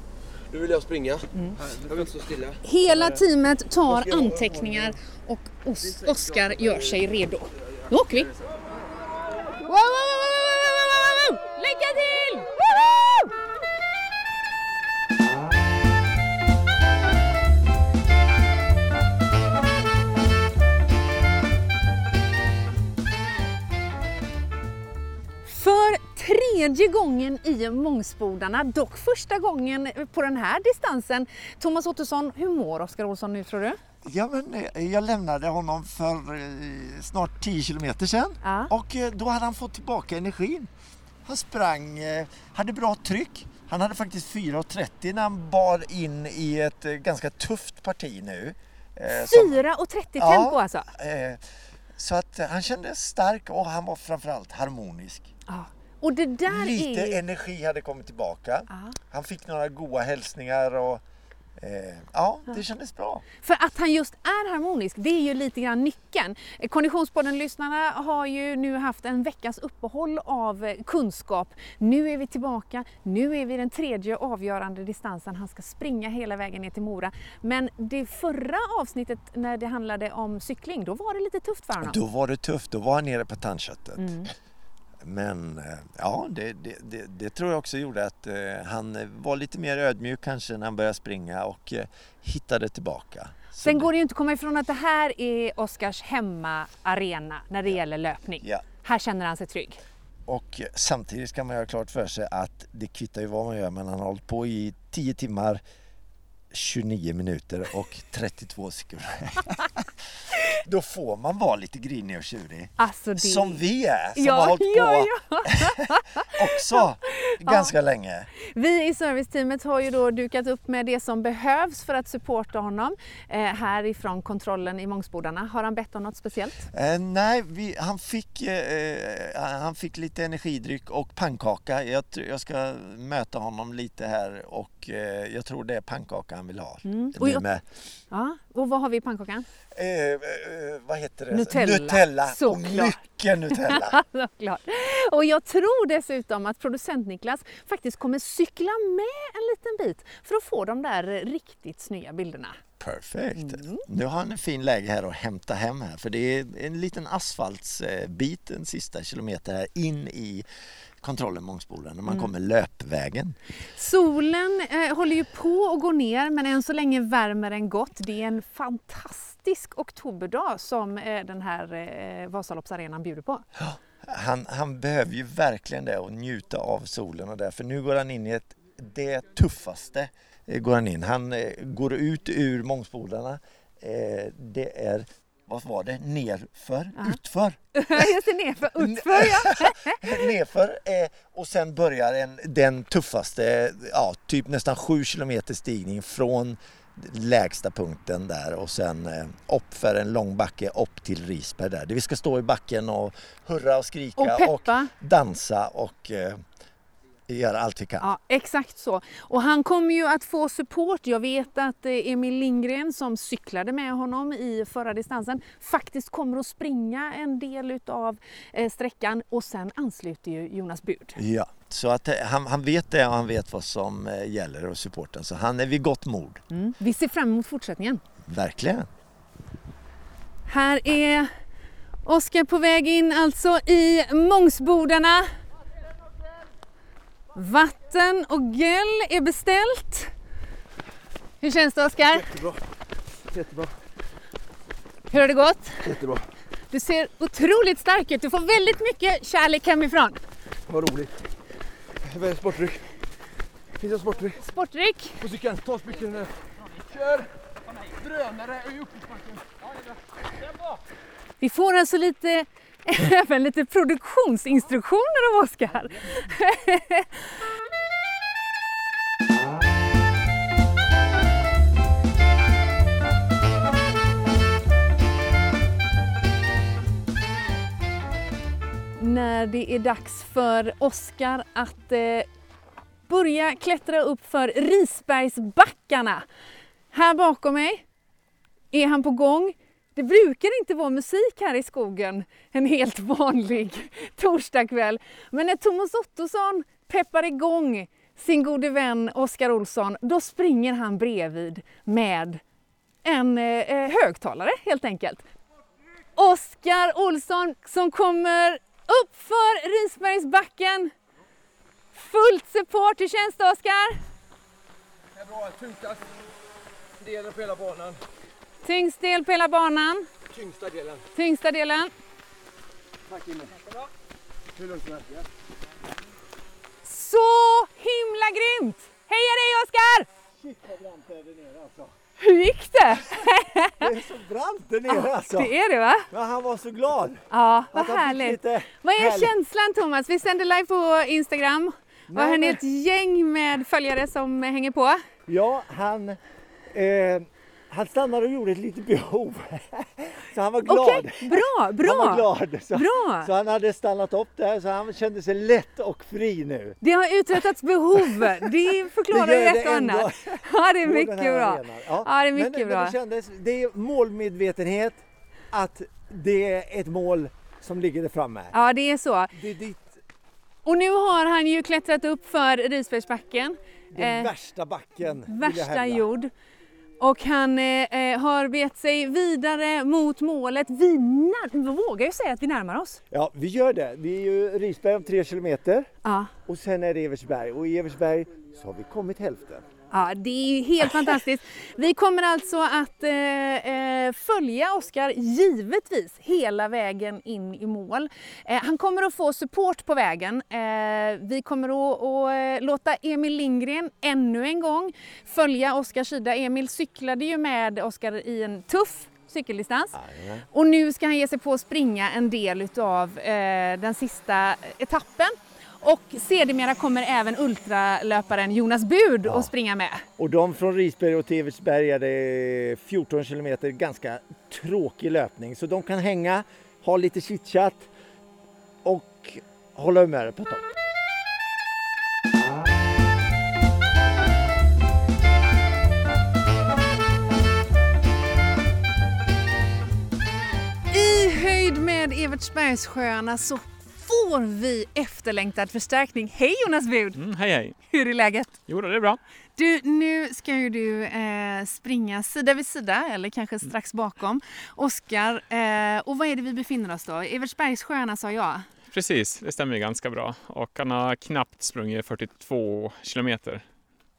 Speaker 4: Nu vill jag springa. Mm. Jag vill inte stå stilla.
Speaker 1: Hela teamet tar anteckningar och Os Oskar gör sig redo. Nu åker vi! Wow, wow, wow, Lycka till! Woho! Tredje gången i Mångsbodarna, dock första gången på den här distansen. Thomas Ottosson, hur mår Oskar Olsson nu tror du?
Speaker 5: Ja, men eh, jag lämnade honom för eh, snart 10 kilometer sedan ja. och eh, då hade han fått tillbaka energin. Han sprang, hade bra tryck. Han hade faktiskt 4.30 när han bar in i ett ganska tufft parti nu.
Speaker 1: 4.30 ja, tempo alltså?
Speaker 5: Så att han kändes stark och han var framförallt harmonisk.
Speaker 1: Ja. Och det där
Speaker 5: Lite
Speaker 1: är...
Speaker 5: energi hade kommit tillbaka. Ja. Han fick några goda hälsningar och eh, ja, det kändes bra.
Speaker 1: För att han just är harmonisk, det är ju lite grann nyckeln. Konditionspodden-lyssnarna har ju nu haft en veckas uppehåll av eh, kunskap. Nu är vi tillbaka, nu är vi den tredje avgörande distansen. Han ska springa hela vägen ner till Mora. Men det förra avsnittet när det handlade om cykling, då var det lite tufft för honom.
Speaker 5: Då var det tufft, då var han nere på tandköttet. Mm. Men eh, ja, det, det, det, det, tror jag också gjorde att eh, han var lite mer ödmjuk kanske när han började springa och eh, hittade tillbaka.
Speaker 1: Sen går det ju inte att komma ifrån att det här är Oskars hemmaarena när det ja. gäller löpning. Ja. Här känner han sig trygg.
Speaker 5: Och samtidigt ska man göra klart för sig att det kvittar ju vad man gör men han har hållit på i 10 timmar 29 minuter och 32 sekunder. *laughs* Då får man vara lite grinig och tjurig.
Speaker 1: Alltså det...
Speaker 5: Som vi är, som ja, har hållit ja, på ja. *laughs* också ganska länge.
Speaker 1: Vi i serviceteamet har ju då dukat upp med det som behövs för att supporta honom eh, härifrån kontrollen i Mångsbodarna. Har han bett om något speciellt?
Speaker 5: Eh, nej, vi, han, fick, eh, han fick lite energidryck och pannkaka. Jag, jag ska möta honom lite här och och eh, jag tror det är pannkaka han vill ha.
Speaker 1: Mm.
Speaker 5: Och,
Speaker 1: jag, ja. och vad har vi i pannkakan?
Speaker 5: Eh, eh, vad heter det?
Speaker 1: Nutella.
Speaker 5: Nutella.
Speaker 1: Såklart.
Speaker 5: Mycket Nutella. *laughs*
Speaker 1: Såklart. Och jag tror dessutom att producent Niklas faktiskt kommer cykla med en liten bit för att få de där riktigt snygga bilderna.
Speaker 5: Perfekt. Mm. Nu har han en fin läge här att hämta hem här för det är en liten asfaltsbit den sista kilometer här in i kontrollen Mångsboden när man mm. kommer löpvägen.
Speaker 1: Solen eh, håller ju på att gå ner men än så länge värmer den gott. Det är en fantastisk oktoberdag som eh, den här eh, Vasaloppsarenan bjuder på.
Speaker 5: Ja, han, han behöver ju verkligen det och njuta av solen och därför nu går han in i ett, det tuffaste eh, går han in. Han eh, går ut ur Mångsbodarna. Eh, det är vad var det, nerför, ja. utför. *laughs*
Speaker 1: Just det, nerför, utför ja. *laughs*
Speaker 5: nerför eh, och sen börjar en, den tuffaste, ja, typ nästan 7 kilometer stigning från lägsta punkten där och sen eh, upp för en lång backe upp till Risberg där. Vi ska stå i backen och hurra och skrika
Speaker 1: och, och
Speaker 5: dansa och eh, göra allt vi kan.
Speaker 1: Ja, exakt så. Och han kommer ju att få support. Jag vet att eh, Emil Lindgren som cyklade med honom i förra distansen faktiskt kommer att springa en del utav eh, sträckan och sen ansluter ju Jonas Bud.
Speaker 5: Ja, så att eh, han, han vet det och han vet vad som gäller och supporten så han är vid gott mod.
Speaker 1: Mm. Vi ser fram emot fortsättningen.
Speaker 5: Verkligen.
Speaker 1: Här är Oskar på väg in alltså i Mångsbodarna. Vatten och göl är beställt. Hur känns det Oskar?
Speaker 4: Jättebra. Jättebra.
Speaker 1: Hur har det gått?
Speaker 4: Jättebra.
Speaker 1: Du ser otroligt stark ut. Du får väldigt mycket kärlek hemifrån.
Speaker 4: Vad roligt. Sportdryck? Finns det sportdryck?
Speaker 1: Sportdryck?
Speaker 4: På cykeln. Ta cykeln. Kör! Drönare i uppförsbacken.
Speaker 1: Vi får alltså lite *laughs* även lite produktionsinstruktioner av Oskar. *laughs* När det är dags för Oskar att eh, börja klättra upp för Risbergsbackarna. Här bakom mig är han på gång. Det brukar inte vara musik här i skogen en helt vanlig *laughs* torsdagkväll. Men när Thomas Ottosson peppar igång sin gode vän Oskar Olsson, då springer han bredvid med en eh, eh högtalare helt enkelt. Oskar Olsson som kommer upp för Risbergsbacken. Fullt support, hur känns det Oskar?
Speaker 4: Det är bra, tyngstast delen på hela banan.
Speaker 1: Tyngst del på hela banan.
Speaker 4: Tyngsta delen.
Speaker 1: Tyngsta delen.
Speaker 4: Tack Jimmy. Hur lugnt som
Speaker 1: Så himla grymt! Heja dig Oskar!
Speaker 5: Shit vad brant det är där nere alltså.
Speaker 1: Hur gick det?
Speaker 5: det är så brant där nere alltså.
Speaker 1: Det är det va?
Speaker 5: Men han var så glad.
Speaker 1: Ja, vad härligt. Vad är härligt. känslan Thomas? Vi sänder live på Instagram. och har ni ett gäng med följare som hänger på?
Speaker 5: Ja, han eh, han stannade och gjorde ett litet behov. *laughs* Så han var glad.
Speaker 1: Okej, bra, bra.
Speaker 5: Han var glad. Så,
Speaker 1: bra.
Speaker 5: så han hade stannat upp där så han kände sig lätt och fri nu.
Speaker 1: Det har uträttats behov. Det förklarar ju ett och annat. *laughs* Ja, det är mycket bra. Ja. ja. det är mycket
Speaker 5: men,
Speaker 1: bra.
Speaker 5: Men det, kändes, det är målmedvetenhet att det är ett mål som ligger där framme.
Speaker 1: Ja, det är så.
Speaker 5: Det ditt...
Speaker 1: Och nu har han ju klättrat upp för Risbergsbacken.
Speaker 5: Den eh, värsta backen.
Speaker 1: Värsta jord. Och han eh, eh, har begett sig vidare mot målet. Vi, vi vågar ju säga att vi närmar oss.
Speaker 5: Ja, vi gör det. Vi är ju Risberg om tre kilometer
Speaker 1: ja.
Speaker 5: och sen är det Eversberg och i Eversberg så har vi kommit hälften.
Speaker 1: Ja, det är ju helt fantastiskt. Vi kommer alltså att eh, eh, följa Oskar givetvis hela vägen in i mål. Eh, han kommer att få support på vägen. Eh, vi kommer att, att, eh, låta Emil Lindgren ännu en gång följa Oskars sida. Emil cyklade ju med Oskar i en tuff cykeldistans. Och nu ska han ge sig på att springa en del utav eh, den sista etappen. Och sedermera kommer även ultralöparen Jonas Bud ja. att springa med.
Speaker 5: Och de från Risberg och Teversberga, det är 14 kilometer ganska tråkig löpning. Så de kan hänga, ha lite chitchat och hålla humöret på topp.
Speaker 1: I höjd med Evertsbergssjöarna så får vi efterlängtad förstärkning. Hej Jonas Bud!
Speaker 3: Mm, hej hej!
Speaker 1: Hur är läget?
Speaker 3: Jo, det är bra.
Speaker 1: Du, nu ska ju du eh, springa sida vid sida eller kanske
Speaker 3: Mm.
Speaker 1: strax bakom Oskar. Eh, och vad är det vi befinner oss då? Evertsbergssjöarna sa jag.
Speaker 3: Precis, det stämmer ju ganska bra. Och han har knappt sprungit 42 kilometer.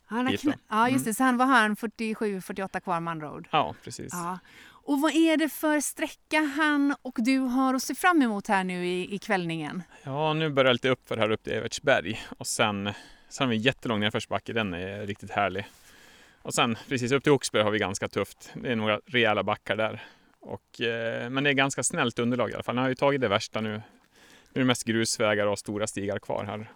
Speaker 1: Han har
Speaker 3: då.
Speaker 1: kna- ja, just
Speaker 3: Mm.
Speaker 1: det. Så han var han 47-48 kvar med andra ord.
Speaker 3: Ja, precis.
Speaker 1: Ja. Och vad är det för sträcka han och du har att se fram emot här nu i, i kvällningen?
Speaker 3: Ja, nu börjar det lite uppför här upp till Evertsberg och sen, sen har vi en jättelång nedförsbacke. Den är riktigt härlig. Och sen precis upp till Oxberg har vi ganska tufft. Det är några rejäla backar där. Och, eh, men det är ganska snällt underlag i alla fall. Han har ju tagit det värsta nu. Nu är det mest grusvägar och stora stigar kvar här.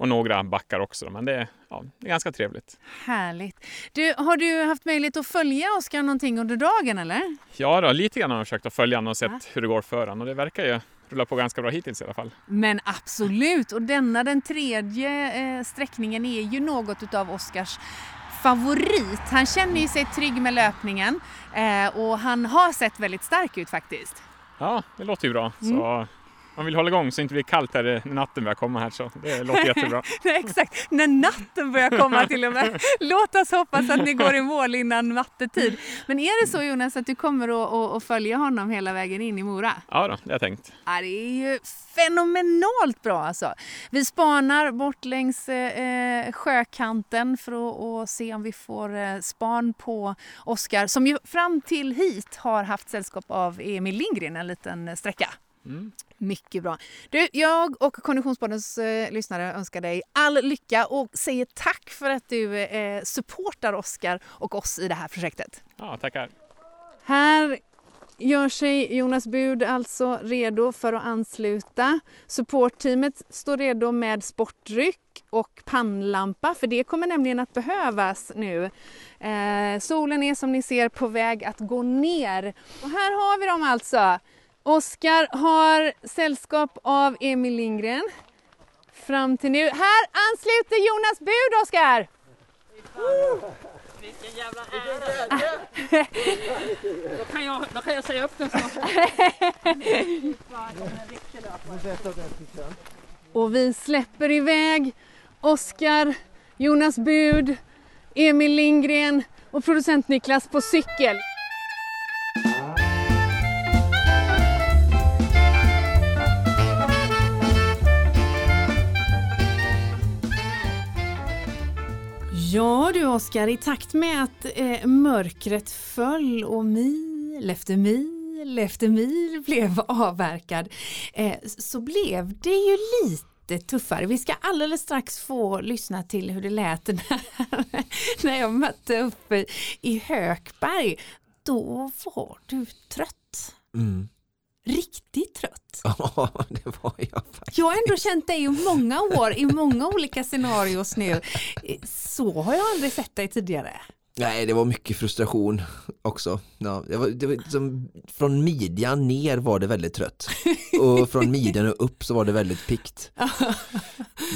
Speaker 3: Och några backar också, men det är, ja, det är ganska trevligt.
Speaker 1: Härligt. Du, har du haft möjlighet att följa Oskar någonting under dagen eller?
Speaker 3: Ja, då, lite grann har jag försökt att följa honom och sett
Speaker 1: Ja.
Speaker 3: hur det går för honom och det verkar ju rulla på ganska bra hittills i alla fall.
Speaker 1: Men absolut, och denna den tredje eh, sträckningen är ju något utav Oskars favorit. Han känner ju sig trygg med löpningen eh, och han har sett väldigt stark ut faktiskt.
Speaker 3: Ja, det låter ju bra.
Speaker 1: Mm.
Speaker 3: Så man vill hålla igång så det inte blir kallt här när natten börjar komma här så det låter jättebra. *laughs*
Speaker 1: Nej, exakt, när natten börjar komma till och med. Låt oss hoppas att ni går i mål innan nattetid. Men är det så Jonas att du kommer att, att, att följa honom hela vägen in i Mora?
Speaker 3: Ja då, det har jag tänkt.
Speaker 1: Ja, det är ju fenomenalt bra alltså. Vi spanar bort längs eh, sjökanten för att, att se om vi får eh, span på Oskar som ju fram till hit har haft sällskap av Emil Lindgren en liten eh, sträcka.
Speaker 3: Mm.
Speaker 1: Mycket bra. Du, jag och Konditionspoddens eh, lyssnare önskar dig all lycka och säger tack för att du eh, supportar Oskar och oss i det här projektet.
Speaker 3: Ja, tackar.
Speaker 1: Här gör sig Jonas Bud alltså redo för att ansluta. Supportteamet står redo med sportdryck och pannlampa för det kommer nämligen att behövas nu. Eh, solen är som ni ser på väg att gå ner. Och här har vi dem alltså. Oskar har sällskap av Emil Lindgren. Fram till nu. Här ansluter Jonas Bud, Oskar!
Speaker 6: Då kan jag, då kan jag säga upp den snart.
Speaker 1: Och vi släpper iväg Oskar, Jonas Bud, Emil Lindgren och producent Niklas på cykel. Ja du Oskar, i takt med att eh, mörkret föll och mil efter mil efter mil *laughs* blev avverkad eh, så blev det ju lite tuffare. Vi ska alldeles strax få lyssna till hur det lät *laughs* när, när jag mötte upp i, Hökberg. Då var du trött.
Speaker 2: Mm.
Speaker 1: Riktigt trött. *laughs*
Speaker 2: Ja, det var jag faktiskt.
Speaker 1: Jag har ändå känt dig i många år, i många olika scenarios nu. Så har jag aldrig sett dig tidigare.
Speaker 2: Nej, det var mycket frustration också. Ja, det var, det var liksom, från midjan ner var det väldigt trött och från midjan och upp så var det väldigt pikt. *laughs*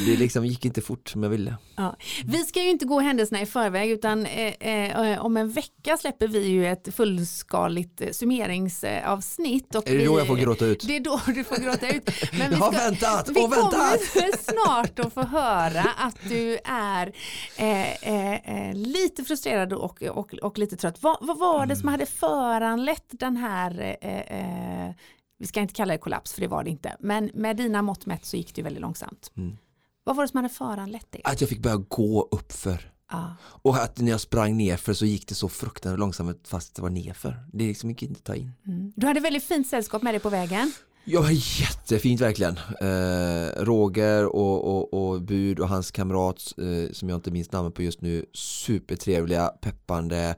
Speaker 2: Det liksom gick inte fort som jag ville.
Speaker 1: Ja. Vi ska ju inte gå händelserna i förväg utan eh, eh, om en vecka släpper vi ju ett fullskaligt eh, summeringsavsnitt. Och
Speaker 2: Är det då
Speaker 1: vi,
Speaker 2: jag får gråta ut?
Speaker 1: Det är då du får gråta ut. Men
Speaker 2: Jag har väntat
Speaker 1: vi
Speaker 2: och väntat!
Speaker 1: kommer snart att få höra att du är eh, eh, eh, lite frustrerad och, och, och lite trött. Vad, vad var det som hade föranlett den här eh, eh, vi ska inte kalla det kollaps för det var det inte, men med dina mått mätt så gick det väldigt långsamt.
Speaker 2: Mm.
Speaker 1: Vad var det som hade föranlett det?
Speaker 2: Att jag fick börja gå uppför.
Speaker 1: Ja.
Speaker 2: Och att när jag sprang nerför så gick det så fruktansvärt långsamt fast det var nerför. Det är liksom inte att ta in.
Speaker 1: Mm. Du hade väldigt fint sällskap med dig på vägen.
Speaker 2: Ja, jättefint verkligen. Eh, Roger och, och, och Bud och hans kamrat eh, som jag inte minns namnet på just nu, supertrevliga, peppande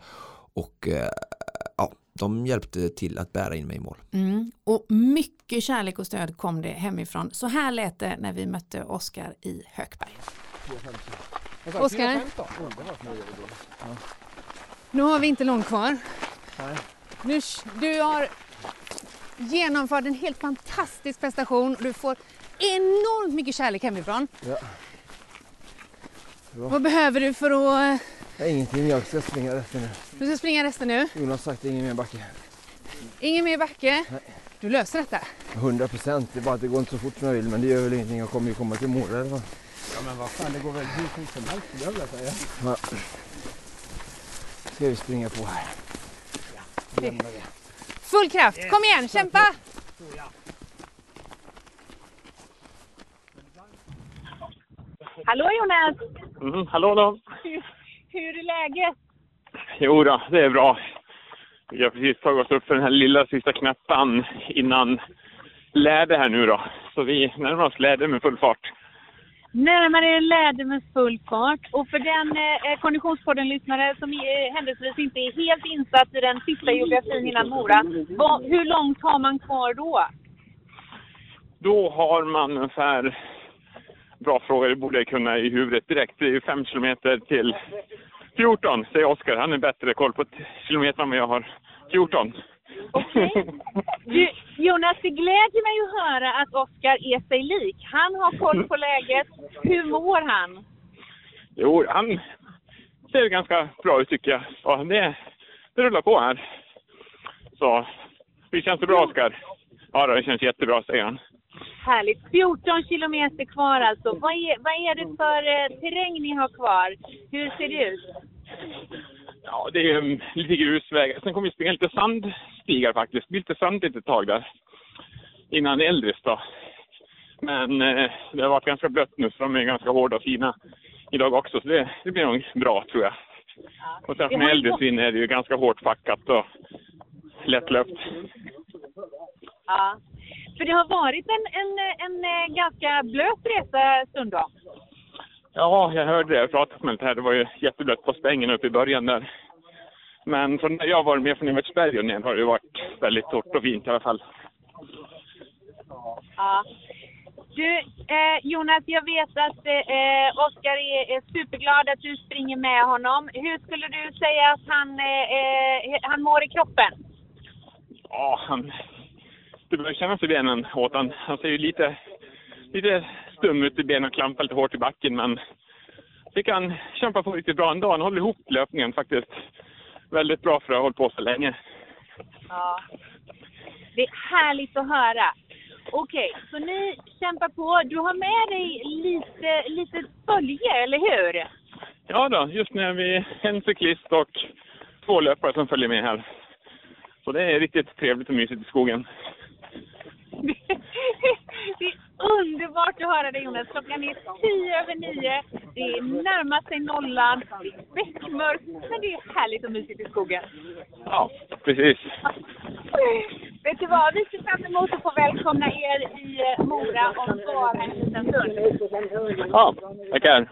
Speaker 2: och eh, ja, de hjälpte till att bära in mig i mål.
Speaker 1: Mm. Och mycket kärlek och stöd kom det hemifrån. Så här lät det när vi mötte Oskar i Hökberg. Oskar, nu har vi inte långt kvar. Nu, du har genomfört en helt fantastisk prestation. Du får enormt mycket kärlek hemifrån.
Speaker 4: Ja.
Speaker 1: Vad behöver du för att...
Speaker 4: Nej, ingenting, jag ska springa resten nu.
Speaker 1: Du ska springa resten nu.
Speaker 4: Jonas har sagt ingen mer backe.
Speaker 1: Ingen mer backe.
Speaker 4: Nej.
Speaker 1: Du löser detta?
Speaker 7: 100 procent. Det är bara att det går inte så fort som jag vill men det gör väl ingenting. Jag kommer ju komma till Mora i alla fall.
Speaker 8: Ja men vad fan, det går väl hur fort som helst skulle jag vilja säga.
Speaker 7: Ja. Ska vi springa på här.
Speaker 1: Full kraft, kom igen, kämpa!
Speaker 9: Hallå Jonas!
Speaker 10: Mm, hallå, hallå.
Speaker 9: Hur är läget?
Speaker 10: Jo då, det är bra. Vi har precis tagit oss upp för den här lilla sista knäppan innan läder här nu då. Så vi närmar oss läder med full fart.
Speaker 9: Närmare läder med full fart. Och för den eh, Konditionspodden-lyssnare som eh, händelsevis inte är helt insatt i den sista geografin innan Mora. Vad, hur långt har man kvar då?
Speaker 10: Då har man ungefär... Bra fråga, det borde jag kunna i huvudet direkt. Det är ju fem kilometer till 14, säger Oskar. Han är bättre koll på kilometer än vad jag har. 14.
Speaker 9: Okej. Du, Jonas, det glädjer mig att höra att Oskar är sig lik. Han har koll på läget. Hur mår han?
Speaker 10: Jo, han ser ganska bra ut tycker jag. Så det, det rullar på här. Så, det känns det bra Oskar? Ja, det känns jättebra, säger han.
Speaker 9: Härligt. 14 kilometer kvar alltså. Vad är, vad är det för eh, terräng ni har kvar? Hur ser det ut?
Speaker 10: Ja, det är um, lite grusvägar. Sen kommer vi springa lite sandstigar faktiskt. Det blir lite sandigt ett tag där. Innan Eldris då. Men eh, det har varit ganska blött nu så de är ganska hårda och fina idag också. Så det, det blir nog bra tror jag. Och sen med Eldris
Speaker 9: gått-
Speaker 10: in är det ju ganska hårt packat och lättlöpt.
Speaker 9: Ja. För det har varit en, en, en, eh, ganska blöt resa stundom.
Speaker 10: Ja, jag hörde det. Jag pratade med det här. Det var ju jätteblött på stängen uppe i början där. Men från när jag varit med från Evertsberg och ner har det varit väldigt torrt och fint i alla fall.
Speaker 9: Ja. Du, eh, Jonas, jag vet att eh, Oskar är, superglad att du springer med honom. Hur skulle du säga att han, eh, eh, han mår i kroppen?
Speaker 10: Ja, han... Det börjar kännas i benen åt han. Han ser ju lite, lite stum ut i benen och klampar lite hårt i backen men fick han kämpa på riktigt bra ändå. Han håller ihop löpningen faktiskt. Väldigt bra för att ha hållit på så länge.
Speaker 9: Ja. Det är härligt att höra. Okej, så ni kämpar på. Du har med dig lite, lite följe, eller hur?
Speaker 10: Ja då, just nu är vi en cyklist och två löpare som följer med här. Så det är riktigt trevligt och mysigt i skogen. *laughs*
Speaker 9: Det är underbart att höra dig Jonas. Klockan är tio över nio. Det närmar sig nollan. Det är beckmörkt, men det är härligt och mysigt i skogen.
Speaker 10: Ja, precis.
Speaker 9: Vet du vad? Vi ser fram emot att få välkomna er i eh, Mora om bara en liten stund.
Speaker 10: Ja, tackar.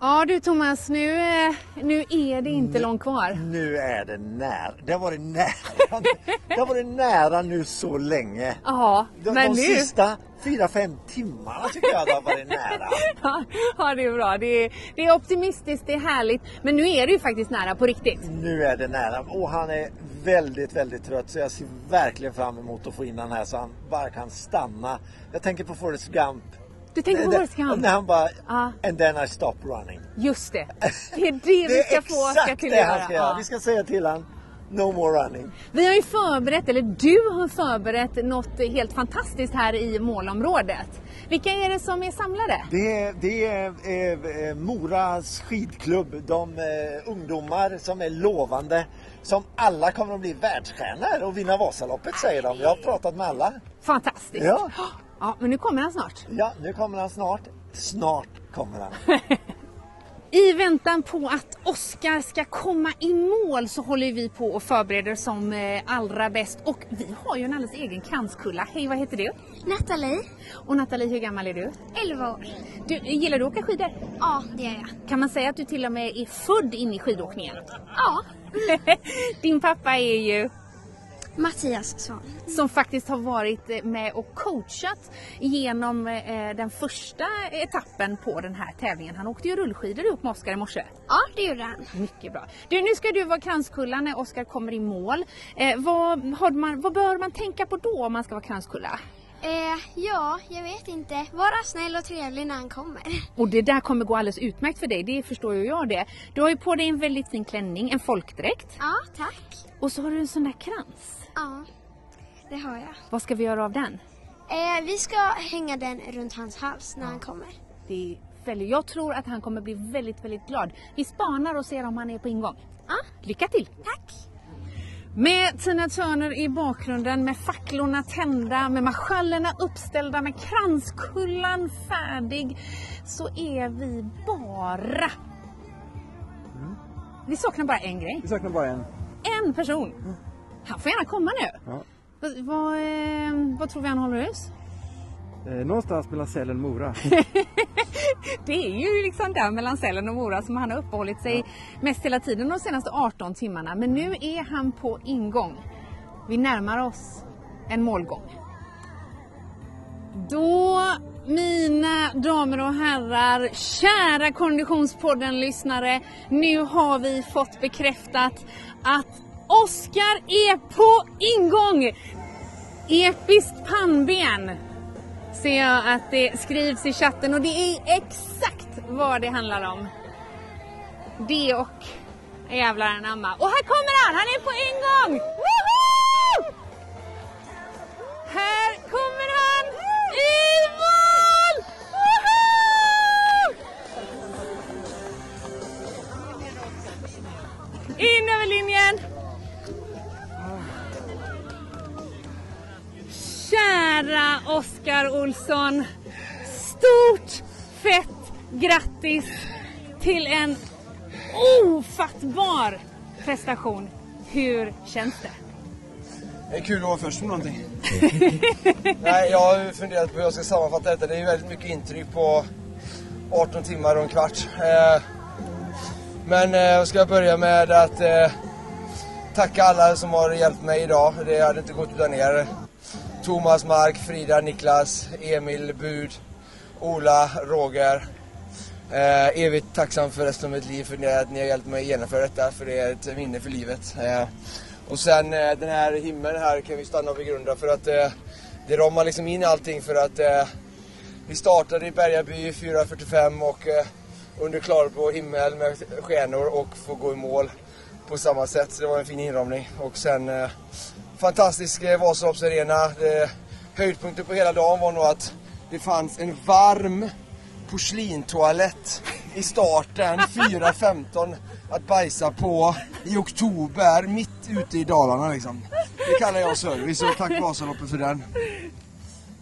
Speaker 1: Ja du Thomas, nu, eh, nu är det inte långt kvar.
Speaker 5: Nu är det nära. Det har varit nära. Det har varit nära nu så länge.
Speaker 1: Ja,
Speaker 5: De,
Speaker 1: men
Speaker 5: de
Speaker 1: nu...
Speaker 5: sista fyra, fem timmarna tycker jag det har varit nära. *laughs*
Speaker 1: Ja, Ja, det är bra. Det är, det är optimistiskt, det är härligt. Men nu är det ju faktiskt nära på riktigt.
Speaker 5: Nu är det nära och han är väldigt, väldigt trött så jag ser verkligen fram emot att få in han här så han bara kan stanna. Jag tänker på Forrest Gump.
Speaker 1: Du tänker på
Speaker 5: Det-
Speaker 1: Forrest Gump?
Speaker 5: När han bara,
Speaker 1: Ja.
Speaker 5: and then I stop running.
Speaker 1: Just det. *laughs* Det är det vi ska få Oskar till
Speaker 5: det
Speaker 1: att
Speaker 5: han
Speaker 1: göra.
Speaker 5: ska göra. Vi ska säga till han, no more running.
Speaker 1: Vi har ju förberett, eller du har förberett något helt fantastiskt här i målområdet. Vilka är det som är samlade?
Speaker 5: Det är, det är eh, eh, Moras skidklubb, de eh, ungdomar som är lovande. Som alla kommer att bli världsstjärnor och vinna Vasaloppet säger de. Jag har pratat med alla.
Speaker 1: Fantastiskt.
Speaker 5: Ja.
Speaker 1: Ja, men nu kommer han snart.
Speaker 5: Ja, nu kommer han snart. Snart kommer han. *laughs*
Speaker 1: I väntan på att Oskar ska komma i mål så håller vi på och förbereder som eh, allra bäst. Och vi har ju en alldeles egen kranskulla. Hej, vad heter du?
Speaker 11: Nathalie,
Speaker 1: Och Nathalie, hur gammal är du?
Speaker 11: 11 år.
Speaker 1: du gillar du att åka skidor?
Speaker 11: Ja, det är jag.
Speaker 1: Kan man säga att du till och med är född in i skidåkningen?
Speaker 11: Ja, *laughs*
Speaker 1: Din pappa är ju
Speaker 11: Mattias Svan.
Speaker 1: som faktiskt har varit eh, med och coachat genom eh, den första etappen på den här tävlingen. Han åkte ju rullskidor upp med Oskar i morse.
Speaker 11: Ja, det gjorde han.
Speaker 1: Mycket bra. Du, nu ska du vara kranskulla när Oskar kommer i mål. Eh, vad, man, vad bör man tänka på då om man ska vara kranskulla?
Speaker 11: Eh, ja, jag vet inte. Vara snäll och trevlig när han kommer.
Speaker 1: Och det där kommer gå alldeles utmärkt för dig, det förstår ju jag det. Du har ju på dig en väldigt fin klänning, en folkdräkt
Speaker 11: Ja, tack.
Speaker 1: och så har du en sån där krans.
Speaker 11: Ja. det har jag.
Speaker 1: Vad ska vi göra av den?
Speaker 11: Eh, vi ska hänga den runt hans hals när han kommer.
Speaker 1: Det är väldigt, jag tror att han kommer bli väldigt, väldigt glad. Vi spanar och ser om han är på ingång.
Speaker 11: Ja.
Speaker 1: Lycka till!
Speaker 11: Tack!
Speaker 1: Med Tina Turner i bakgrunden, med facklorna tända, med marschallerna uppställda, med kranskullan färdig, så är vi bara... Vi saknar bara en grej.
Speaker 8: Vi saknar bara en.
Speaker 1: En person. Han får gärna komma nu.
Speaker 8: Ja.
Speaker 1: Vad, vad, eh, vad tror vi han håller hus?
Speaker 8: Eh, någonstans mellan Sälen och Mora. *laughs*
Speaker 1: Det är ju liksom där mellan Sälen och Mora som han har uppehållit sig mest hela tiden de senaste 18 timmarna. Men nu är han på ingång. Vi närmar oss en målgång. Då, mina damer och herrar, kära Konditionspodden-lyssnare, nu har vi fått bekräftat att Oskar är på ingång! Episkt pannben ser jag att det skrivs i chatten och det är exakt vad det handlar om. Det och jävlar anamma. Och här kommer han! Han är på ingång! Woho! Här kommer han i mål! Woho! In över linjen! Kära Oskar Olsson. Stort fett grattis till en ofattbar prestation. Hur känns det?
Speaker 4: Det är kul att vara först med någonting. *laughs* Nej, jag har funderat på hur jag ska sammanfatta detta. Det är väldigt mycket intryck på 18 timmar och en kvart. Eh, men eh, jag ska börja med att eh, tacka alla som har hjälpt mig idag. Det hade inte gått utan er. Thomas, Mark, Frida, Niklas, Emil, Bud, Ola, Roger. Eh, evigt tacksam för resten av mitt liv för att ni har hjälpt mig genomföra detta. För det är ett minne för livet. Eh, och sen eh, den här himlen här kan vi stanna och begrunda för att eh, det ramar liksom in allting för att eh, vi startade i Bergaby 4.45 och eh, under klarblå himmel med stjärnor och få gå i mål på samma sätt. Så det var en fin inramning. Och sen eh, fantastisk eh, Vasaloppsarena. Höjdpunkten på hela dagen var nog att det fanns en varm porslintoalett i starten *laughs* 4.15 att bajsa på i oktober mitt ute i Dalarna liksom. Det kallar jag service och tack Vasaloppet för den.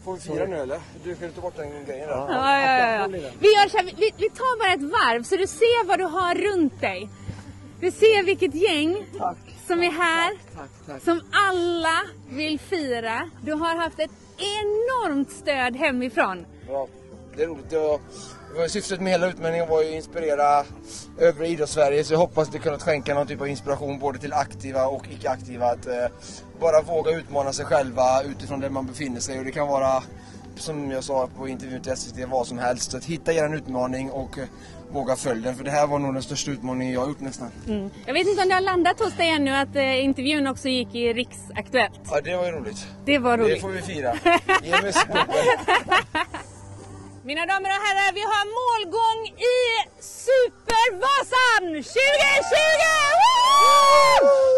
Speaker 4: Får vi fira nu eller? Du kan ta bort den grejen där.
Speaker 1: Ja, ja, ja, ja. Vi, gör så här, vi, vi tar bara ett varv så du ser vad du har runt dig. Du ser vilket gäng som är här,
Speaker 4: Tack, tack.
Speaker 1: som alla vill fira. Du har haft ett enormt stöd hemifrån.
Speaker 4: Ja, det är roligt. Det var syftet med hela utmaningen var ju att inspirera övriga idrottssverige så jag hoppas det kunnat skänka någon typ av inspiration både till aktiva och icke-aktiva att eh, bara våga utmana sig själva utifrån där man befinner sig och det kan vara som jag sa på intervjun till SVT vad som helst. Så att hitta er utmaning och eh, våga följa den för det här var nog den största utmaningen jag gjort nästan.
Speaker 1: Mm. Jag vet inte om det har landat hos dig ännu att eh, intervjun också gick i Riksaktuellt.
Speaker 4: Ja det var ju roligt.
Speaker 1: Det var
Speaker 4: Det
Speaker 1: roligt.
Speaker 4: får vi fira. *laughs* Ge mig.
Speaker 1: Mina damer och herrar, vi har målgång i Supervasan 2020! Woo!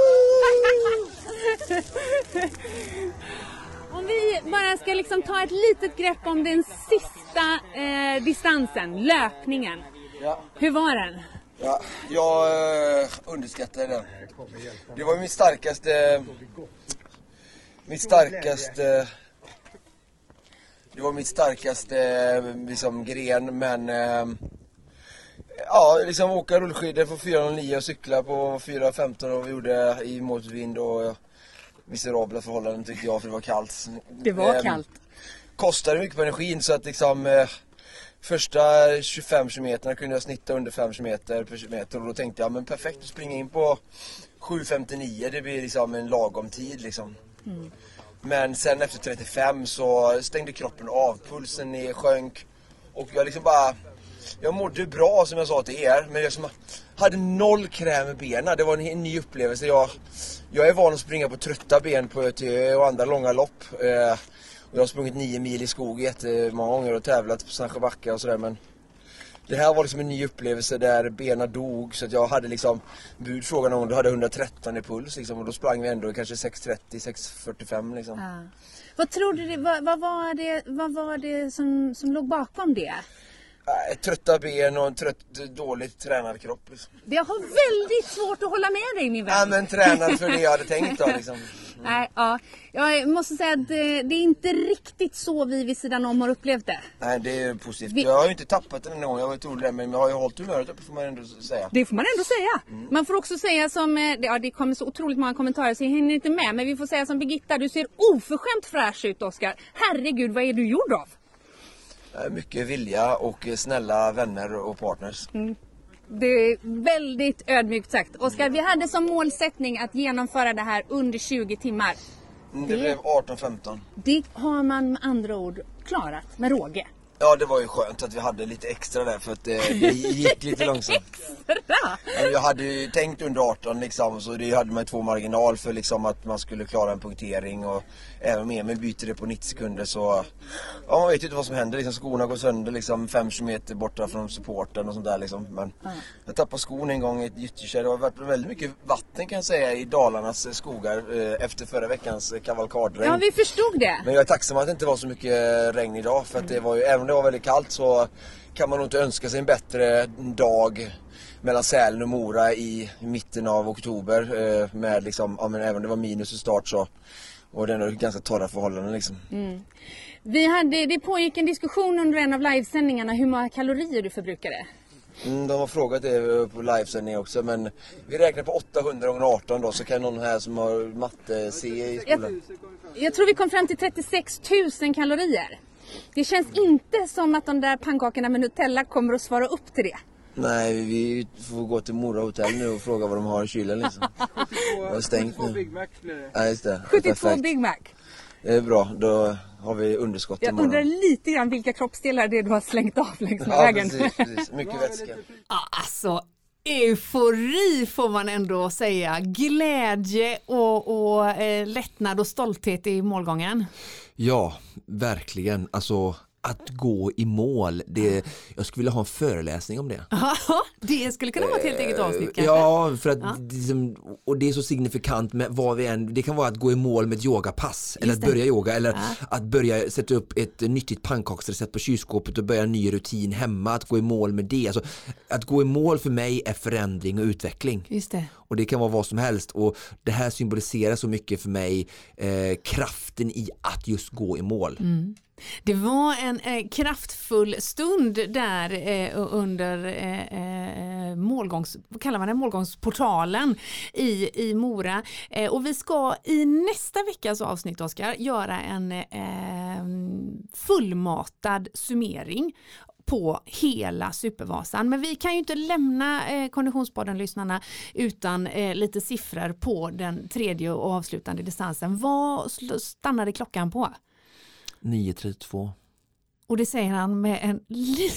Speaker 1: Om vi bara ska liksom ta ett litet grepp om den sista eh, distansen, löpningen.
Speaker 4: Ja.
Speaker 1: Hur var den?
Speaker 4: Ja, jag eh, underskattade den. Det var mitt starkaste... Mitt starkaste... Det var mitt starkaste eh, liksom, gren men... Eh, ja, liksom åka rullskidor på 409 och cykla på 415 och vi gjorde i motvind och eh, miserabla förhållanden tyckte jag för det var kallt.
Speaker 1: Det var
Speaker 4: Eh,
Speaker 1: kallt.
Speaker 4: kostade mycket på energin så att liksom eh, första 25 kilometerna kunde jag snitta under 5 kilometer per kilometer och då tänkte jag men perfekt att springa in på 7.59 det blir liksom en lagom tid liksom. Men sen efter 35 så stängde kroppen av, pulsen ner, sjönk och jag liksom bara jag mådde bra som jag sa till er men jag hade noll kräm i benen. Det var en ny upplevelse. Jag, jag är van att springa på trötta ben på ÖTÖ och andra långa lopp. Eh, och jag har sprungit nio mil i skog jättemånga gånger och tävlat på Sandsjöbacka och sådär men det här var liksom en ny upplevelse där benen dog så att jag hade liksom Bud frågade någon, du hade 113 i puls liksom, och då sprang vi ändå kanske 6.30, 6.45 liksom.
Speaker 1: Ja. Vad tror du, det, vad, vad var det, vad var det som, som låg bakom det?
Speaker 4: Trötta ben och en trött, dåligt tränad kropp. Liksom.
Speaker 1: Jag har väldigt svårt att hålla med dig min vän.
Speaker 4: Ja men tränad för det jag hade tänkt då liksom.
Speaker 1: Nej, ja. Jag måste säga att det, det är inte riktigt så vi vid sidan om har upplevt det.
Speaker 4: Nej det är positivt.
Speaker 1: Vi-
Speaker 4: Jag har ju inte tappat den en gång, jag otrolig där, men jag har ju hållit humöret uppe får man ändå säga.
Speaker 1: Det får man ändå säga. Man får också säga som, eh, ja det kommer så otroligt många kommentarer så jag hinner inte med. Men vi får säga som Birgitta, du ser oförskämt fräsch ut Oskar. Herregud, vad är du gjord av?
Speaker 4: Äh, Mycket vilja och eh, snälla vänner och partners.
Speaker 1: Det är väldigt ödmjukt sagt. Oskar, vi hade som målsättning att genomföra det här under 20 timmar.
Speaker 4: Mm, Det blev 18-15.
Speaker 1: Det har man med andra ord klarat med råge.
Speaker 4: Ja det var ju skönt att vi hade lite extra där för att det, det *laughs* gick lite långsamt. Men Jag hade ju tänkt under 18 liksom så det hade man två marginal för liksom att man skulle klara en punktering och även om Emil byter det på 90 sekunder så ja man vet ju inte vad som händer liksom skorna går sönder liksom 5 km borta från supporten och sånt där liksom men jag tappade skon en gång i ett gyttjekärr det har varit väldigt mycket vatten kan jag säga i Dalarnas eh, skogar eh, efter förra veckans eh, kavalkadregn.
Speaker 1: Ja, vi förstod det.
Speaker 4: Men jag är tacksam att det inte var så mycket regn idag för att det var ju, även det var väldigt kallt så kan man nog inte önska sig en bättre dag mellan Sälen och Mora i mitten av oktober eh, med liksom, ja men även om det var minus i start så och det är ändå ganska torra förhållanden liksom.
Speaker 1: Vi hade, det pågick en diskussion under en av livesändningarna hur många kalorier du förbrukade.
Speaker 4: Mm, de har frågat det på livesändning också men vi räknar på 800 gånger 18 då så kan någon här som har matte se i skolan.
Speaker 1: Jag tror vi kom fram till 36 000 kalorier. Det känns inte som att de där pannkakorna med Nutella kommer att svara upp till det.
Speaker 4: Nej, vi får gå till Mora hotell nu och fråga vad de har i kylen liksom. *laughs* Det är stängt nu.
Speaker 8: Big Mac blir det.
Speaker 4: Ja, just det.
Speaker 1: 72
Speaker 4: Perfekt.
Speaker 1: Big Mac.
Speaker 4: Det är bra, då har vi underskott
Speaker 1: Jag undrar lite grann vilka kroppsdelar det är du har slängt av längs med
Speaker 4: Ja,
Speaker 1: vägen.
Speaker 4: precis, precis. Mycket vätska.
Speaker 1: Ja, alltså eufori får man ändå säga. Glädje och, och eh, lättnad och stolthet i målgången.
Speaker 2: Ja, verkligen. Alltså att gå i mål, det, jag skulle vilja ha en föreläsning om det.
Speaker 1: Ja, *laughs* det skulle kunna vara ett helt eget avsnitt kanske.
Speaker 2: Ja, för att
Speaker 1: Ja.
Speaker 2: liksom, och det är så signifikant med vad vi än, det kan vara att gå i mål med ett yogapass eller att börja yoga eller
Speaker 1: Ja.
Speaker 2: att börja sätta upp ett nyttigt pannkaksrecept på kylskåpet och börja en ny rutin hemma, att gå i mål med det. Alltså, att gå i mål för mig är förändring och utveckling.
Speaker 1: Just det.
Speaker 2: Och det kan vara vad som helst och det här symboliserar så mycket för mig eh, kraften i att just gå i mål.
Speaker 1: Mm. Det var en eh, kraftfull stund där eh, under eh, eh, målgångs, vad kallar man det, målgångsportalen i, i Mora. Eh, och vi ska i nästa veckas avsnitt, Oskar, göra en eh, fullmatad summering på hela Supervasan. Men vi kan ju inte lämna eh, Konditionspodden-lyssnarna utan eh, lite siffror på den tredje och avslutande distansen. Vad stannade klockan på?
Speaker 2: 9.32.
Speaker 1: Och det säger han med en li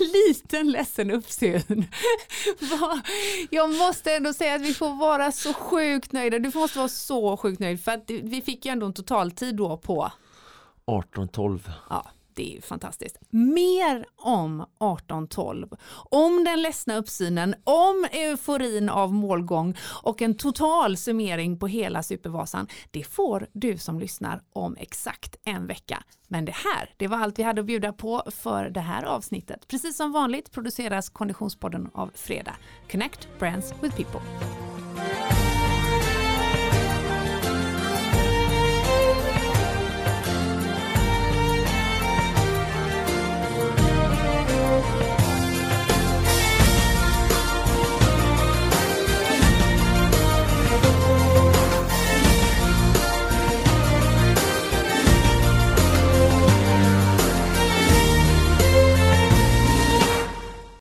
Speaker 1: *laughs* liten ledsen uppsyn. *laughs* Jag måste ändå säga att vi får vara så sjukt nöjda. Du måste vara så sjukt nöjd för att vi fick ju ändå en totaltid då på
Speaker 2: 18.12.
Speaker 1: Ja, det är ju fantastiskt. Mer om 1812, om den ledsna uppsynen, om euforin av målgång och en total summering på hela Supervasan. Det får du som lyssnar om exakt en vecka. Men det här, det var allt vi hade att bjuda på för det här avsnittet. Precis som vanligt produceras Konditionspodden av Fredag. Connect Brands with People.